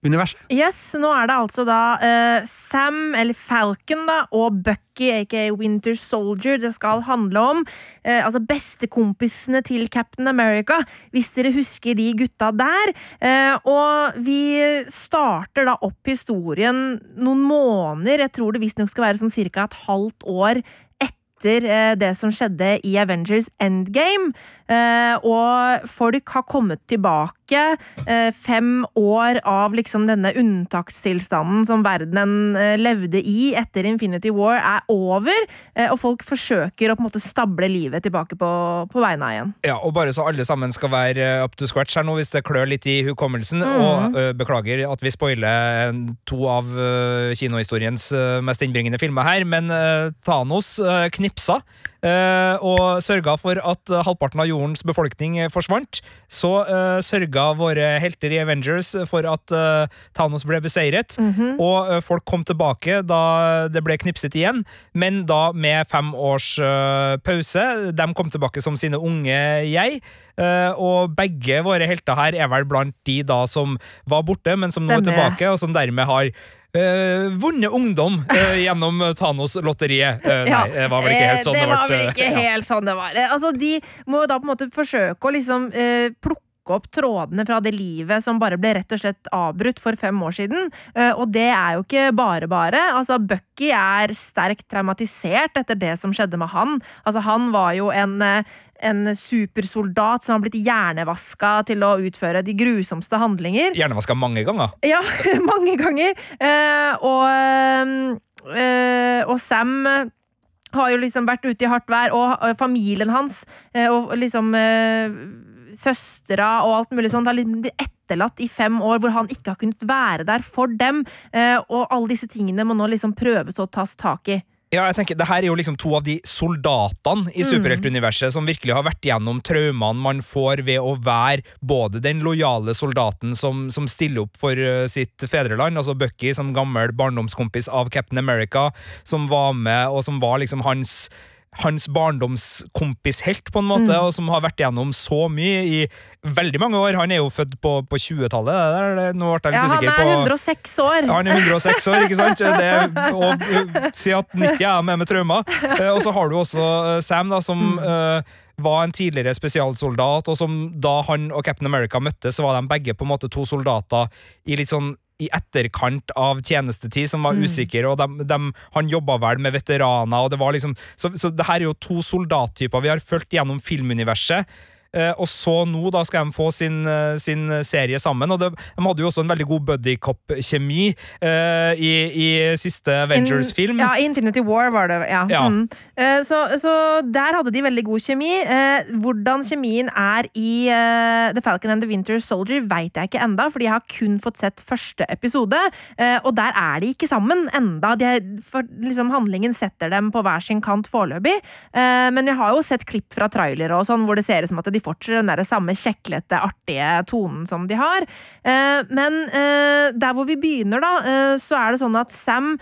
[SPEAKER 2] Avengers-universet.
[SPEAKER 3] Yes, nå er det altså da uh, Sam, eller Falcon, da, og Bucky, aka Winter Soldier, det skal handle om. Uh, altså bestekompisene til Captain America, hvis dere husker de gutta der. Uh, og vi starter da opp historien noen måneder, jeg tror det visstnok skal være sånn cirka et halvt år etter det som skjedde i Avengers Endgame. Eh, og folk har kommet tilbake. Eh, fem år av liksom denne unntakstilstanden som verdenen eh, levde i etter Infinity War, er over. Og folk forsøker å på en måte stable livet tilbake på, på beina igjen.
[SPEAKER 4] Ja, og bare så alle sammen skal være up to scratch her nå, hvis det klør litt i hukommelsen.
[SPEAKER 3] Mm.
[SPEAKER 4] Og øh, beklager at vi spoiler to av øh, kinohistoriens øh, mest innbringende filmer her, men Thanos knipsa. og sørga for at halvparten av jordens befolkning forsvant. Så uh, sørga våre helter i Avengers for at uh, Thanos ble beseiret. Og uh, folk kom tilbake da det ble knipset igjen, men da med fem års pause. De kom tilbake som sine unge jeg. og begge våre helter her er vel blant de da som var borte, men som nå er tilbake, og som dermed har øh, vunnet ungdom øh, gjennom Thanos-lotteriet. Øh,
[SPEAKER 3] Ja,
[SPEAKER 4] Nei, det var vel ikke helt sånn
[SPEAKER 3] Eh, det var
[SPEAKER 4] ble,
[SPEAKER 3] vel ikke helt sånn det var. Eh, Altså, de må jo da på en måte forsøke å liksom eh, plukke opp trådene fra det livet som bare ble rett og slett avbrutt for fem år siden. Eh, og det er jo ikke bare bare. Altså, Bucky er sterkt traumatisert etter det som skjedde med han. Altså, han var jo en eh, en supersoldat som har blitt hjernevaska til å utføre de grusomste handlinger.
[SPEAKER 4] Hjernevaska mange ganger.
[SPEAKER 3] Ja, mange ganger. Eh, og, eh, og Sam har jo liksom vært ute i hardt vær, og familien hans eh, og liksom eh, Søstera og alt mulig sånt har liksom blitt etterlatt i fem år, hvor han ikke har kunnet være der for dem. Eh, og alle disse tingene må nå liksom prøves å tas tak i.
[SPEAKER 4] Ja, jeg tenker, det her er jo liksom to av de soldatene i superheltuniverset som virkelig har vært gjennom traumene man får ved å være både den lojale soldaten som, som stiller opp for uh, sitt fedreland, altså Bucky som gammel barndomskompis av Captain America, som var med, og som var liksom hans hans barndomskompishelt, på en måte, og som har vært gjennom så mye i veldig mange år. Han er jo født på, på 20-tallet. det der, det- Nå ble jeg litt
[SPEAKER 3] Ja, han er 106 år.
[SPEAKER 4] ja, han er 106 år, ikke sant? Det, og si at 90 er med med traumer. Eh, og så har du også uh, Sam, da, som uh, var en tidligere spesialsoldat, og som da han og Captain America møttes, så var de begge på en måte to soldater i litt sånn i etterkant av tjenestetid, som var usikker, og de, de, han jobba vel med veteraner, og det var liksom Så, så det her er jo to soldattyper vi har fulgt gjennom filmuniverset. Eh, og så nå da skal de få sin, eh, sin serie sammen. Og det, de hadde jo også en veldig god buddycop-kjemi uh, i, i siste Avengers-film.
[SPEAKER 3] Ja, Infinity War var det, ja.
[SPEAKER 4] Ja.
[SPEAKER 3] Mm. Uh, så, så der hadde de veldig god kjemi. Uh, hvordan kjemien er i The Falcon and the Winter Soldier, veit jeg ikke enda, fordi jeg har kun fått sett første episode. og der er de ikke sammen enda. De for liksom, handlingen setter dem på hver sin kant foreløpig. Men jeg har jo sett klipp fra trailere og sånn, hvor det ser ut som at de fortsetter den der samme kjeklete, artige tonen som de har. Eh, men eh, der hvor vi begynner, da, eh, så er det sånn at Sam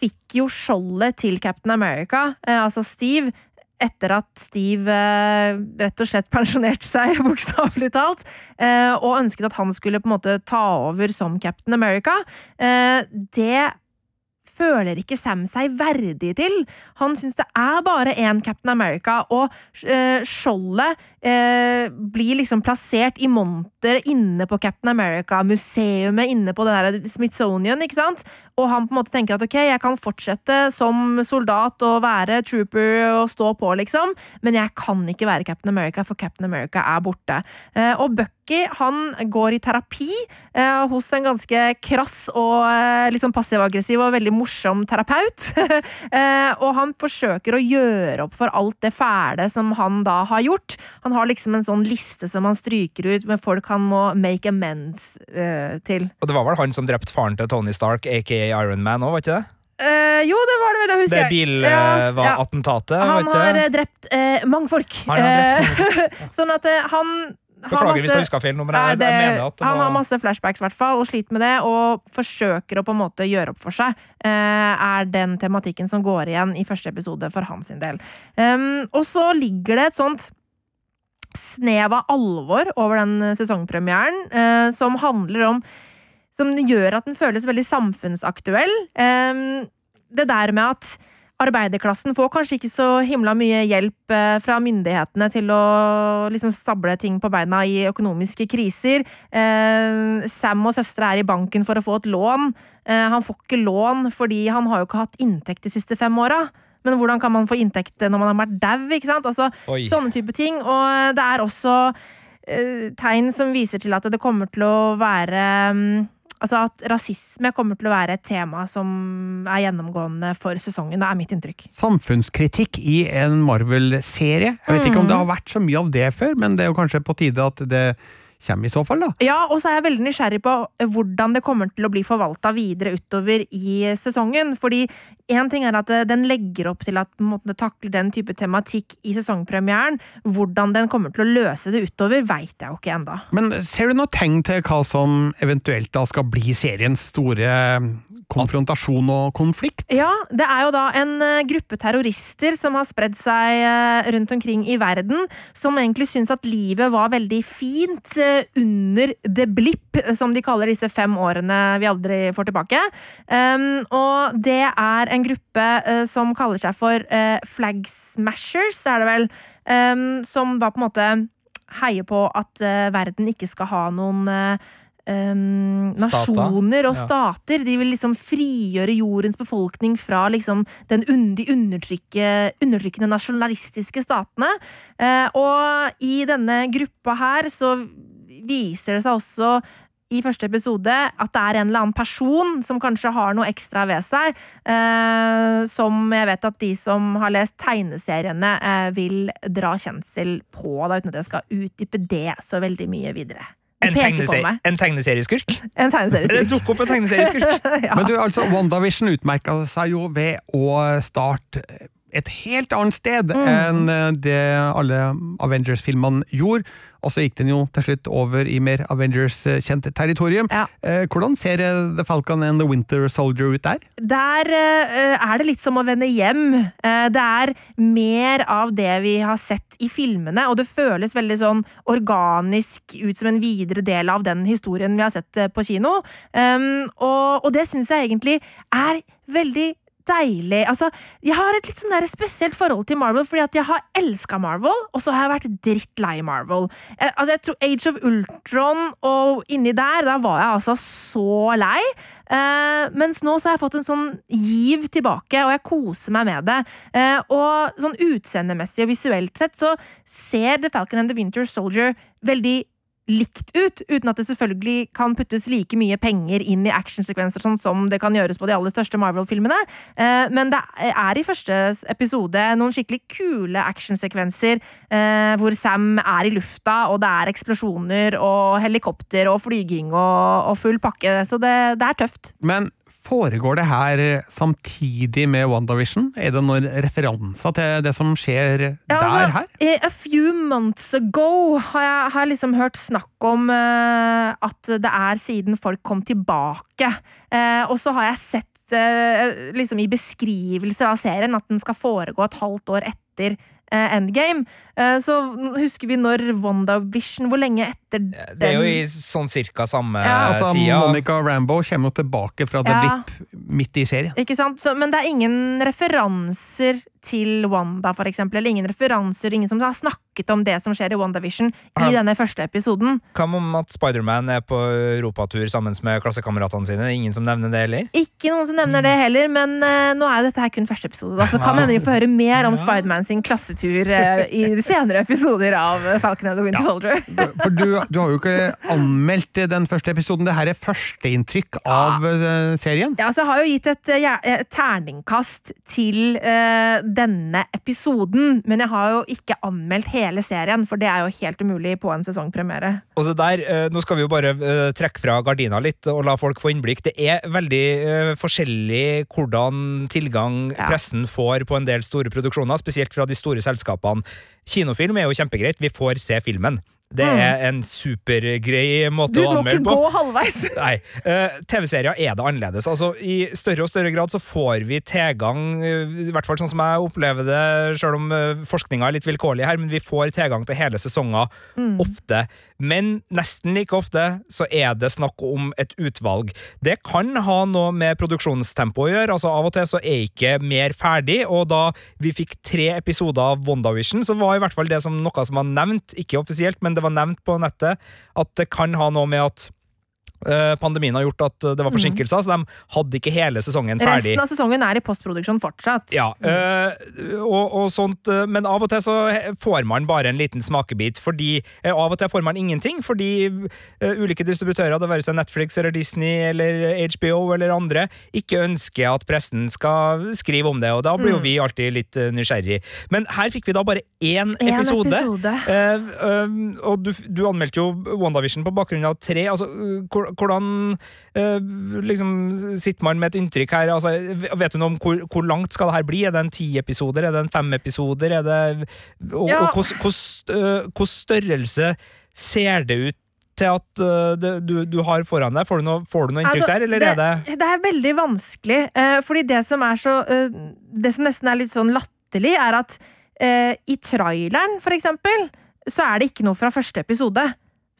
[SPEAKER 3] fikk jo skjoldet til Captain America, altså Steve, etter at Steve eh, rett og slett pensjonerte seg, bokstavelig talt, eh, og ønsket at han skulle på en måte ta over som Captain America. Eh, det føler ikke Sam seg verdig til. Han syns det er bare én Captain America, og eh, skjoldet eh, blir liksom plassert i monter inne på Captain America-museumet inne på det der Smithsonian, ikke sant? Og han på en måte tenker at ok, jeg kan fortsette som soldat og være trooper og stå på, liksom, men jeg kan ikke være Captain America, for Captain America er borte. Eh, og Bucky han går i terapi eh, hos en ganske krass og eh, liksom passiv-aggressiv og veldig morsom terapeut. og han forsøker å gjøre opp for alt det fæle som han da har gjort. Han har liksom en sånn liste som han stryker ut med folk han må make amends til.
[SPEAKER 4] Og det var vel han som drepte faren til Tony Stark, aka Iron Man òg, var ikke det?
[SPEAKER 3] Uh, jo, det var det vel, jeg husker
[SPEAKER 4] Det
[SPEAKER 3] jeg.
[SPEAKER 4] bil
[SPEAKER 3] Ja,
[SPEAKER 4] eh, var
[SPEAKER 3] ja. Han har eh, drept uh, mange folk.
[SPEAKER 4] Han drept
[SPEAKER 3] mange. sånn at uh, han har
[SPEAKER 4] Beklager hvis
[SPEAKER 3] masse-
[SPEAKER 4] jeg huska feil nå, men
[SPEAKER 3] Nei, det,
[SPEAKER 4] jeg mener at det
[SPEAKER 3] han har masse flashbacks hvert og sliter med det, og forsøker å på en måte gjøre opp for seg, er den tematikken som går igjen i første episode for hans del. Um, og så ligger det et sånt snev av alvor over den sesongpremieren, som handler om Som gjør at den føles veldig samfunnsaktuell. Um, det der med at arbeiderklassen får kanskje ikke så himla mye hjelp eh, fra myndighetene til å liksom stable ting på beina i økonomiske kriser. Eh, Sam og søstera er i banken for å få et lån. Eh, han får ikke lån fordi han har jo ikke hatt inntekt de siste fem åra. Men hvordan kan man få inntekt når man har vært dau? Altså,
[SPEAKER 4] Oi.
[SPEAKER 3] sånne type ting. Og det er også eh, tegn som viser til at det kommer til å være mm, Altså at rasisme kommer til å være et tema som er gjennomgående for sesongen. Det er mitt inntrykk.
[SPEAKER 2] Samfunnskritikk i en Marvel-serie. Jeg vet ikke om det
[SPEAKER 3] Mm.
[SPEAKER 2] har vært så mye av det før, men det er jo kanskje på tide at det kommer i så fall, da.
[SPEAKER 3] Ja, og så er jeg veldig nysgjerrig på hvordan det kommer til å bli forvalta videre utover i sesongen. Fordi én ting er at eh, den legger opp til at den det takler den type tematikk i sesongpremieren. Hvordan den kommer til å løse det utover, veit jeg jo ikke enda.
[SPEAKER 2] Men ser du noe tegn til hva som eventuelt da skal bli seriens store konfrontasjon og konflikt?
[SPEAKER 3] Ja, det er jo da en eh, gruppe terrorister som har spredd seg eh, rundt omkring i verden, som egentlig syns at livet var veldig fint eh, under the blip, som de kaller disse fem årene vi aldri får tilbake. Um, og det er en gruppe som kaller seg for Flag Smashers, er det vel, um, som da på en måte heier på at verden ikke skal ha noen um, nasjoner og stater. De vil liksom frigjøre jordens befolkning fra liksom den de undertrykkende nasjonalistiske statene. Uh, og i denne gruppa her så viser det seg også i første episode at det er en eller annen person som kanskje har noe ekstra ved seg, eh, som jeg vet at de som har lest tegneseriene, eh, vil dra kjensel på, da, uten at jeg skal utdype det så veldig mye videre.
[SPEAKER 4] En, tegneserie, en tegneserieskurk?
[SPEAKER 3] En tegneserieskurk.
[SPEAKER 4] Det dukker opp en tegneserieskurk!
[SPEAKER 3] ja.
[SPEAKER 2] Men du, altså, WandaVision utmerka seg jo ved å starte et helt annet sted
[SPEAKER 3] Mm.
[SPEAKER 2] enn eh, det alle Avengers-filmene gjorde. Og så gikk den jo til slutt over i mer Avengers-kjent territorium.
[SPEAKER 3] Ja.
[SPEAKER 2] Eh, hvordan ser eh, The Falcon and The Winter Soldier ut der?
[SPEAKER 3] Der er det litt som å vende hjem. Det er mer av det vi har sett i filmene, og det føles veldig sånn organisk ut som en videre del av den historien vi har sett på kino. Og, og det syns jeg egentlig er veldig deilig. Altså, jeg har et litt sånn der spesielt forhold til Marvel, fordi at jeg har elska Marvel, og så har jeg vært drittlei Marvel. Jeg, altså, jeg tror Age of Ultron og inni der, da var jeg altså så lei. Eh, mens nå så har jeg fått en sånn giv tilbake, og jeg koser meg med det. Eh, og sånn utseendemessig og visuelt sett så ser The Falcon and the Winter Soldier veldig likt ut, uten at det selvfølgelig kan puttes like mye penger inn i actionsekvenser sånn som det kan gjøres på de aller største Marvel-filmene. Eh, Men det er i første episode noen skikkelig kule actionsekvenser eh, hvor Sam er i lufta, og det er eksplosjoner og helikopter og flyging og, og full pakke, så det, det er tøft.
[SPEAKER 2] Men foregår det her samtidig med WandaVision? Er det noen referanser til det som skjer
[SPEAKER 3] Ja,
[SPEAKER 2] der
[SPEAKER 3] altså,
[SPEAKER 2] her?
[SPEAKER 3] eh, A few months ago har jeg, har liksom hørt snakk om uh, at det er siden folk kom tilbake. Uh, og så har jeg sett uh, liksom i beskrivelser av serien at den skal foregå et halvt år etter Endgame. Eh, så husker vi når WandaVision Hvor lenge etter den
[SPEAKER 4] Det er jo i sånn cirka samme
[SPEAKER 3] Ja.
[SPEAKER 2] Altså,
[SPEAKER 4] tida.
[SPEAKER 2] Monica Rambo kommer jo tilbake fra The
[SPEAKER 3] Ja.
[SPEAKER 2] Blip midt i serien.
[SPEAKER 3] Ikke sant? Så, men det er ingen referanser til Wanda, for eksempel. Eller ingen referanser, ingen som har snakket om det som skjer i WandaVision i denne første episoden.
[SPEAKER 4] Hva om at Spiderman er på europatur sammen med klassekameratene sine? Ingen som nevner det heller?
[SPEAKER 3] Ikke noen som nevner det heller, men uh, nå er jo dette her kun første episode. Da, så kan hende vi får høre mer om Spiderman sin klassetur uh, i senere episoder av eh, Falcon and the Winter Soldier.
[SPEAKER 2] For du, du har jo ikke anmeldt den første episoden. Det her er førsteinntrykk av uh, serien.
[SPEAKER 3] Ja, så jeg har jo gitt et, et terningkast til eh, denne episoden, men jeg har jo ikke anmeldt hele serien, for det er jo helt umulig på en sesongpremiere.
[SPEAKER 4] Og det der, eh, Nå skal vi jo bare eh, trekke fra gardina litt og la folk få innblikk. Det er veldig eh, forskjellig hvordan tilgang pressen får på en del store produksjoner, spesielt fra de store selskapene. Kinofilm er jo kjempegreit, vi får se filmen. Det er en supergrei måte
[SPEAKER 3] Du
[SPEAKER 4] å
[SPEAKER 3] må ikke gå halvveis.
[SPEAKER 4] Nei. Uh, TV-serier er det annerledes. Altså, I større og større grad så får vi tilgang, eh, i hvert fall sånn som jeg opplever det, selv om uh, forskninga er litt vilkårlig her, men vi får tilgang til hele sesonger ofte. Men nesten like ofte så er det snakk om et utvalg. Det kan ha noe med produksjonstempo å gjøre. altså Av og til så er ikke mer ferdig, og da vi fikk tre episoder av WandaVision, så var i hvert fall det som noe som var nevnt, ikke offisielt, men det var nevnt på nettet, at det kan ha noe med at pandemien har gjort at det var forsinkelser, så de hadde ikke hele sesongen ferdig.
[SPEAKER 3] Resten av sesongen er i postproduksjon fortsatt.
[SPEAKER 4] Ja, øh, og, og sånt, men av og til så får man bare en liten smakebit, fordi av og til får man ingenting, fordi ulike distributører, det være seg Netflix eller Disney eller HBO eller andre, ikke ønsker at pressen skal skrive om det, og da blir jo vi alltid litt nysgjerrig. Men her fikk vi da bare én
[SPEAKER 3] En
[SPEAKER 4] episode.
[SPEAKER 3] episode.
[SPEAKER 4] Eh, eh, og du, du anmeldte jo WandaVision på bakgrunn av tre. Altså, hvor- hvordan eh, liksom sitter man med et inntrykk her? Altså, vet du noe om hvor, hvor langt skal det her bli? Er det en ti episoder? Er det en fem episoder? Er det, og
[SPEAKER 3] Ja.
[SPEAKER 4] hvordan øh, størrelse ser det ut til at uh, det, du, du har foran deg? Får du noe, får du noe inntrykk
[SPEAKER 3] Altså,
[SPEAKER 4] der, eller er det
[SPEAKER 3] Det er veldig vanskelig, uh, fordi det som er så uh, Det som nesten er litt sånn latterlig, er at eh, i traileren, for eksempel, så er det ikke noe fra første episode.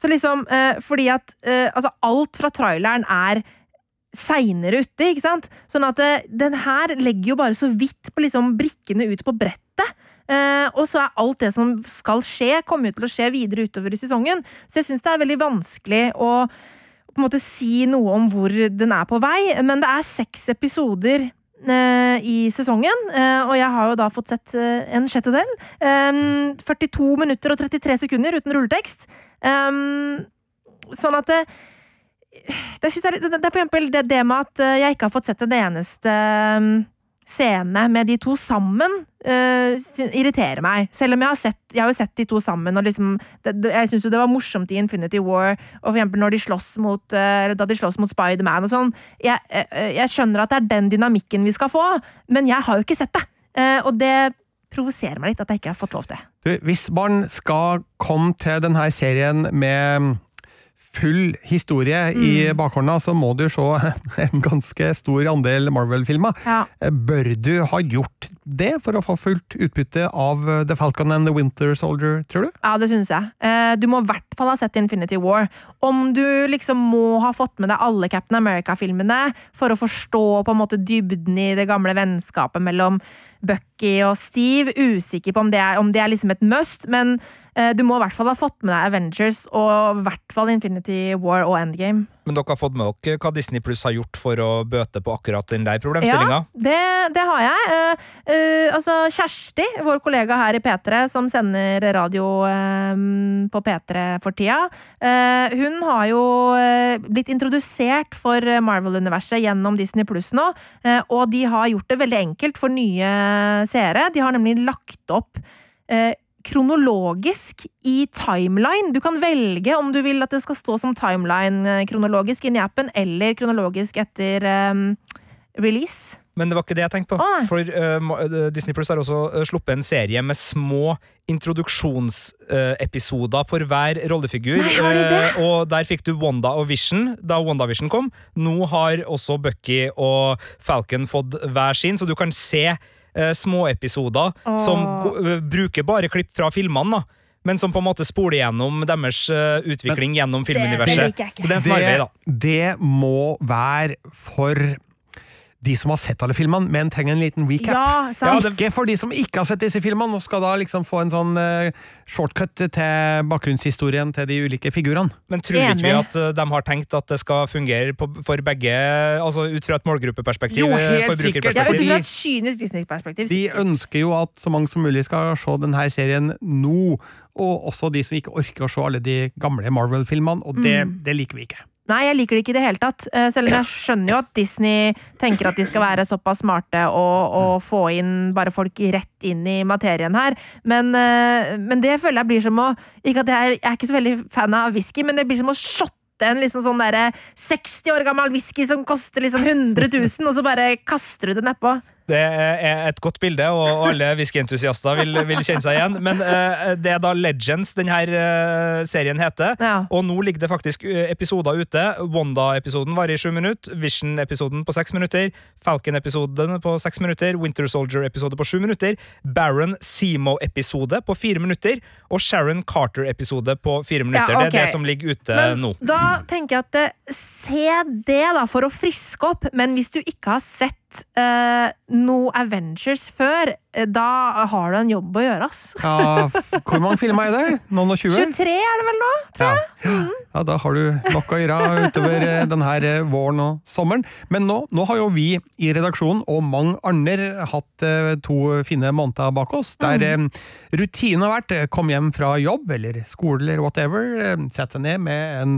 [SPEAKER 3] Så liksom, eh, fordi at eh, altså alt fra traileren er seinere ute, ikke sant? Sånn at eh, den her legger jo bare så vidt på liksom brikkene ut på brettet. Eh, og så er alt det som skal skje, kommer jo til å skje videre utover i sesongen. Så jeg syns det er veldig vanskelig å på en måte si noe om hvor den er på vei, men det er seks episoder i sesongen, eh, og jeg har jo da fått sett eh, en sjettedel. Eh, 42 minutter og 33 sekunder uten rulletekst. Eh, sånn at det, det, er det er for eksempel det, det med at eh, jeg ikke har fått sett en eneste eh, scene med de to sammen, uh, irriterer meg. Selv om jeg har sett, jeg har jo sett de to sammen, og liksom det, det, Jeg syns jo det var morsomt i Infinity War, og for eksempel når de slåss mot, uh, da de slåss mot Spiderman og sånn. Jeg, uh, jeg skjønner at det er den dynamikken vi skal få, men jeg har jo ikke sett det. Og det provoserer meg litt at jeg ikke har fått lov til.
[SPEAKER 2] Du, hvis man skal komme til denne serien med full historie i bakhånda, så må du se en ganske stor andel Marvel-filmer.
[SPEAKER 3] Ja.
[SPEAKER 2] Bør du ha gjort det for å få fullt utbytte av The Falcon and the Winter Soldier, tror du?
[SPEAKER 3] Ja, det synes jeg. Eh, Du må i hvert fall ha sett Infinity War. Om du liksom må ha fått med deg alle Captain America-filmene for å forstå på en måte dybden i det gamle vennskapet mellom Bucky og Steve, usikker på om det er, om det er liksom et must, men eh, du må i hvert fall ha fått med deg Avengers og i hvert fall Infinity War og Endgame.
[SPEAKER 4] Men dere har fått med dere hva Disney Pluss har gjort for å bøte på akkurat den der problemstillinga?
[SPEAKER 3] Ja, det, det har jeg. Uh, uh, altså Kjersti, vår kollega her i P3, som sender radio uh, på P3 for tida, hun har jo blitt introdusert for Marvel-universet gjennom Disney Pluss nå, og de har gjort det veldig enkelt for nye seere. De har nemlig lagt opp kronologisk i timeline. Du kan velge om du vil at det skal stå som timeline eh, kronologisk inni appen, eller kronologisk etter um, release.
[SPEAKER 4] Men det var ikke det jeg tenkte på.
[SPEAKER 3] Å.
[SPEAKER 4] For uh, Disney Plus har også eh, sluppet en serie med små introduksjonsepisoder for hver rollefigur.
[SPEAKER 3] Nei?
[SPEAKER 4] Eh, og der fikk du Wanda og Vision da WandaVision kom. Nå har også Bucky og Falcon fått hver sin, så du kan se uh, småepisoder som
[SPEAKER 3] Åh.
[SPEAKER 4] eh, bruker bare klipp fra filmene. da men som på en måte spoler gjennom deres eh, utvikling gjennom filmuniverset. Det, det. Det
[SPEAKER 2] det må være for de som har sett alle filmene, men trenger en liten recap.
[SPEAKER 3] Ja, sant.
[SPEAKER 2] Ikke for de som ikke har sett disse filmene, og skal da liksom få en sånn uh, shortcut til bakgrunnshistorien til de ulike figurene.
[SPEAKER 4] Men tror ikke vi at eh, de har tenkt at det skal fungere på, for begge, altså ut fra et målgruppeperspektiv?
[SPEAKER 2] Jo,
[SPEAKER 4] eh,
[SPEAKER 2] helt sikkert,
[SPEAKER 3] Ja, ut
[SPEAKER 4] forbrukerperspektiv?
[SPEAKER 3] fra et kynisk Disney-perspektiv.
[SPEAKER 2] De ønsker jo at så mange som mulig skal se denne serien nå, og også de som ikke orker å se alle de gamle Marvel-filmene, og det, det liker vi ikke.
[SPEAKER 3] Nei, jeg liker det ikke i det hele tatt. Eh, Selv om jeg skjønner jo at Disney tenker at de skal være såpass smarte og, og få inn bare folk rett inn i materien her. Men, eh, men det føler jeg blir som å Ikke at jeg jeg er ikke så veldig fan av whisky, men det blir som å shotte en liksom sånn der 60 år gammel whisky som koster liksom 100 000, og så bare kaster du det nedpå.
[SPEAKER 4] Det er et godt bilde, og alle whisky-entusiaster vil, vil kjenne seg igjen. Men uh, det er da Legends denne uh, serien heter.
[SPEAKER 3] Ja.
[SPEAKER 4] Og nå ligger det faktisk eh, episoder ute. Wanda-episoden varer i sju minutter. Vision-episoden på seks minutter. Falcon-episoden på seks minutter. Winter Soldier-episode på sju minutter. Baron Seymour-episode på fire minutter. Og Sharon Carter-episode på fire minutter.
[SPEAKER 3] Ja,
[SPEAKER 4] Det er det som ligger ute
[SPEAKER 3] Men
[SPEAKER 4] nå.
[SPEAKER 3] da tenker jeg at eh, se det, da, for å friske opp. Men hvis du ikke har sett uh, noe Avengers før, eh, da har du en jobb å gjøre, ass.
[SPEAKER 2] Ja, hvor mange filmer er det? Noen og 20?
[SPEAKER 3] 23 er det vel nå?
[SPEAKER 2] tror Ja. ja, da har du nok å gjøre utover eh, denne våren og sommeren. Men nå, nå har jo vi i redaksjonen og mange andre hatt eh, to fine måneder bak oss, der mm. rutinen har vært eh, kom hjem fra jobb eller skole eller whatever, sett deg ned med en,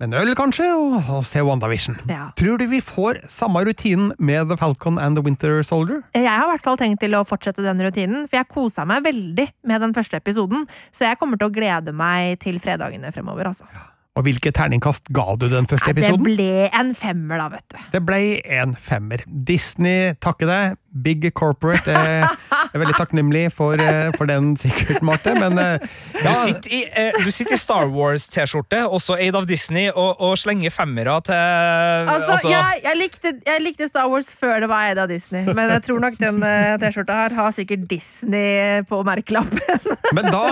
[SPEAKER 2] med en øl kanskje, og, og se WandaVision.
[SPEAKER 3] Ja.
[SPEAKER 2] Tror du vi får samme rutinen med The Falcon and The Winter Soldier?
[SPEAKER 3] Jeg har i hvert fall tenkt til å fortsette den rutinen, for jeg kosa meg veldig med den første episoden. Så jeg kommer til å glede meg til fredagene fremover, altså.
[SPEAKER 2] Og hvilke terningkast ga du den første
[SPEAKER 3] Nei, det ble en femmer, da, vet du.
[SPEAKER 2] Det ble en femmer. Disney takker deg. Big corporate. Jeg er veldig takknemlig for, eh, for den, sikkert, Marte. Men ja.
[SPEAKER 4] Du sitter i, eh, du sitter i Star Wars-T-skjorte, også aid av Disney, og, og slenger femmere til
[SPEAKER 3] Altså, jeg, jeg, likte, jeg likte Star Wars før det var aid av Disney, men jeg tror nok den eh, T-skjorta her har sikkert Disney på merkelappen.
[SPEAKER 2] men da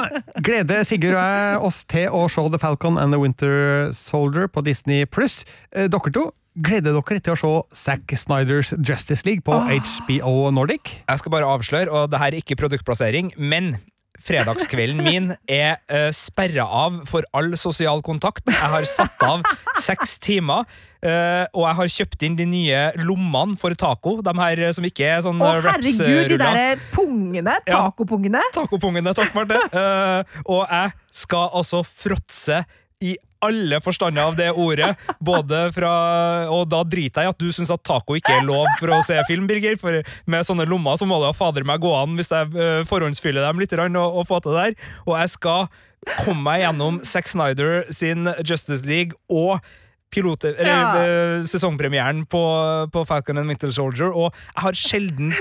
[SPEAKER 2] gleder Sigurd og jeg oss til å se The Falcon and The Winter Soldier på Disney pluss. Dere to, gleder dere til å se Zack Snyders Justice League på HBO Nordic?
[SPEAKER 4] Jeg skal bare avsløre, og det her er ikke produktplassering, men fredagskvelden min er uh, sperra av for all sosial kontakt. Jeg har satt av seks timer. uh, og jeg har kjøpt inn de nye lommene for taco. De her eh, som ikke er sånn
[SPEAKER 3] Å,
[SPEAKER 4] eh,
[SPEAKER 3] herregud, de
[SPEAKER 4] der pungene!
[SPEAKER 3] derre pungene.
[SPEAKER 4] Ja.
[SPEAKER 3] Tacopungene.
[SPEAKER 4] Tacopungene, takk, Marte. Uh, og jeg skal altså fråtse i alle forstander av det ordet. Både fra Og da driter jeg i at du syns at taco ikke er lov for å se film, Birger. For med sånne lommer så må det fader meg gå an hvis jeg eh, forhåndsfyller dem litt og, og få til det der. Og jeg skal komme meg gjennom Zack Snyder sin Justice League og pilot, eller,
[SPEAKER 3] Ja.
[SPEAKER 4] eh, sesongpremieren på, på Falcon and Winter Soldier, og jeg har sjelden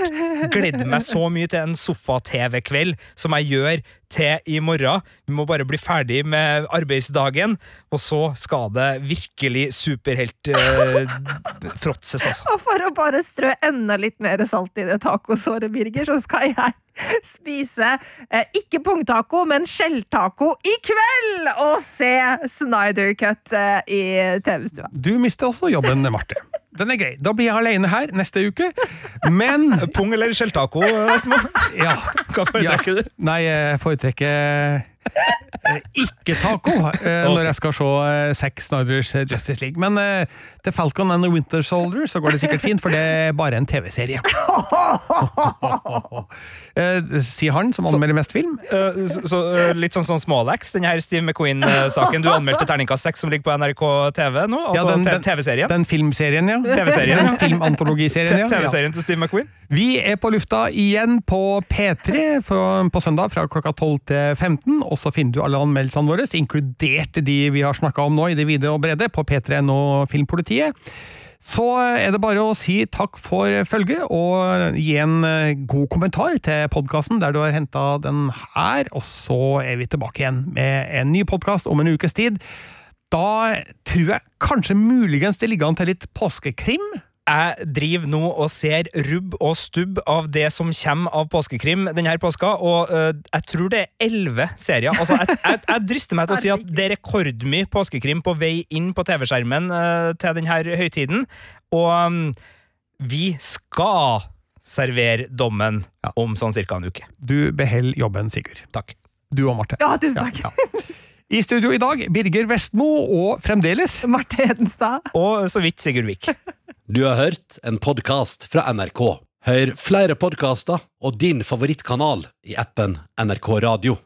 [SPEAKER 4] gledd meg så mye til en sofa-TV-kveld som jeg gjør til i morgen. Vi må bare bli ferdig med arbeidsdagen, og så skal det virkelig superhelt eh, altså.
[SPEAKER 3] Og for å bare strø enda litt mer salt i det tacosåret, Birger, så skal jeg spise eh, ikke pungtaco, men skjelltaco i kveld! Og se Snyder Cut eh, i TV-stua.
[SPEAKER 2] Du mister også jobben, Marte. Den er grei. Da blir jeg alene her neste uke. Men
[SPEAKER 4] Pung eller skjelltaco, Vestmo?
[SPEAKER 2] ja,
[SPEAKER 4] Hva foretrekker du?
[SPEAKER 2] Nei, jeg foretrekker ikke taco eh, når jeg skal se eh, Zack Snyders eh, Justice League. Men eh, til Falcon and the Winter Soldier så går det sikkert fint, for det er bare en TV-serie. Eh, Sier han som anmelder mest film.
[SPEAKER 4] Eh, så, så, eh, litt sånn som Smålex, den her Steve McQueen-saken du anmeldte terningkast 6 som ligger på NRK TV nå? Altså ja,
[SPEAKER 2] den-
[SPEAKER 4] TV-serien?
[SPEAKER 2] Den filmserien, ja.
[SPEAKER 4] TV-serien,
[SPEAKER 2] Den filmantologiserien, ja.
[SPEAKER 4] TV-serien til Steve McQueen?
[SPEAKER 2] Vi er på lufta igjen på P3 fra, på søndag fra klokka 12 til 15, og så finner du alle anmeldelsene våre, inkludert de vi har snakka om nå i det vide og brede, på P3.no Filmpolitiet. Så er det bare å si takk for følget, og gi en eh, god kommentar til podkasten der du har henta den her, og så er vi tilbake igjen med en ny podkast om en ukes tid. Da tror jeg kanskje muligens det ligger an til litt påskekrim.
[SPEAKER 4] Jeg driver nå og ser rubb og stubb av det som kommer av påskekrim denne påska, og uh, jeg tror det er elleve serier. Altså, jeg, jeg, jeg drister meg til å si at det er rekordmye påskekrim på vei inn på TV-skjermen uh, til denne høytiden, og um, vi skal servere dommen
[SPEAKER 2] Ja.
[SPEAKER 4] om sånn cirka en uke.
[SPEAKER 2] Du beholder jobben, Sigurd.
[SPEAKER 4] Takk.
[SPEAKER 2] Du og Marte.
[SPEAKER 3] Ja, tusen takk.
[SPEAKER 2] Ja. I studio i dag, Birger Vestmo og fremdeles
[SPEAKER 3] Marte Hedenstad.
[SPEAKER 4] Og så vidt Sigurd Vik.
[SPEAKER 1] Du har hørt en podkast fra NRK. Hør flere podkaster og din favorittkanal i appen NRK Radio.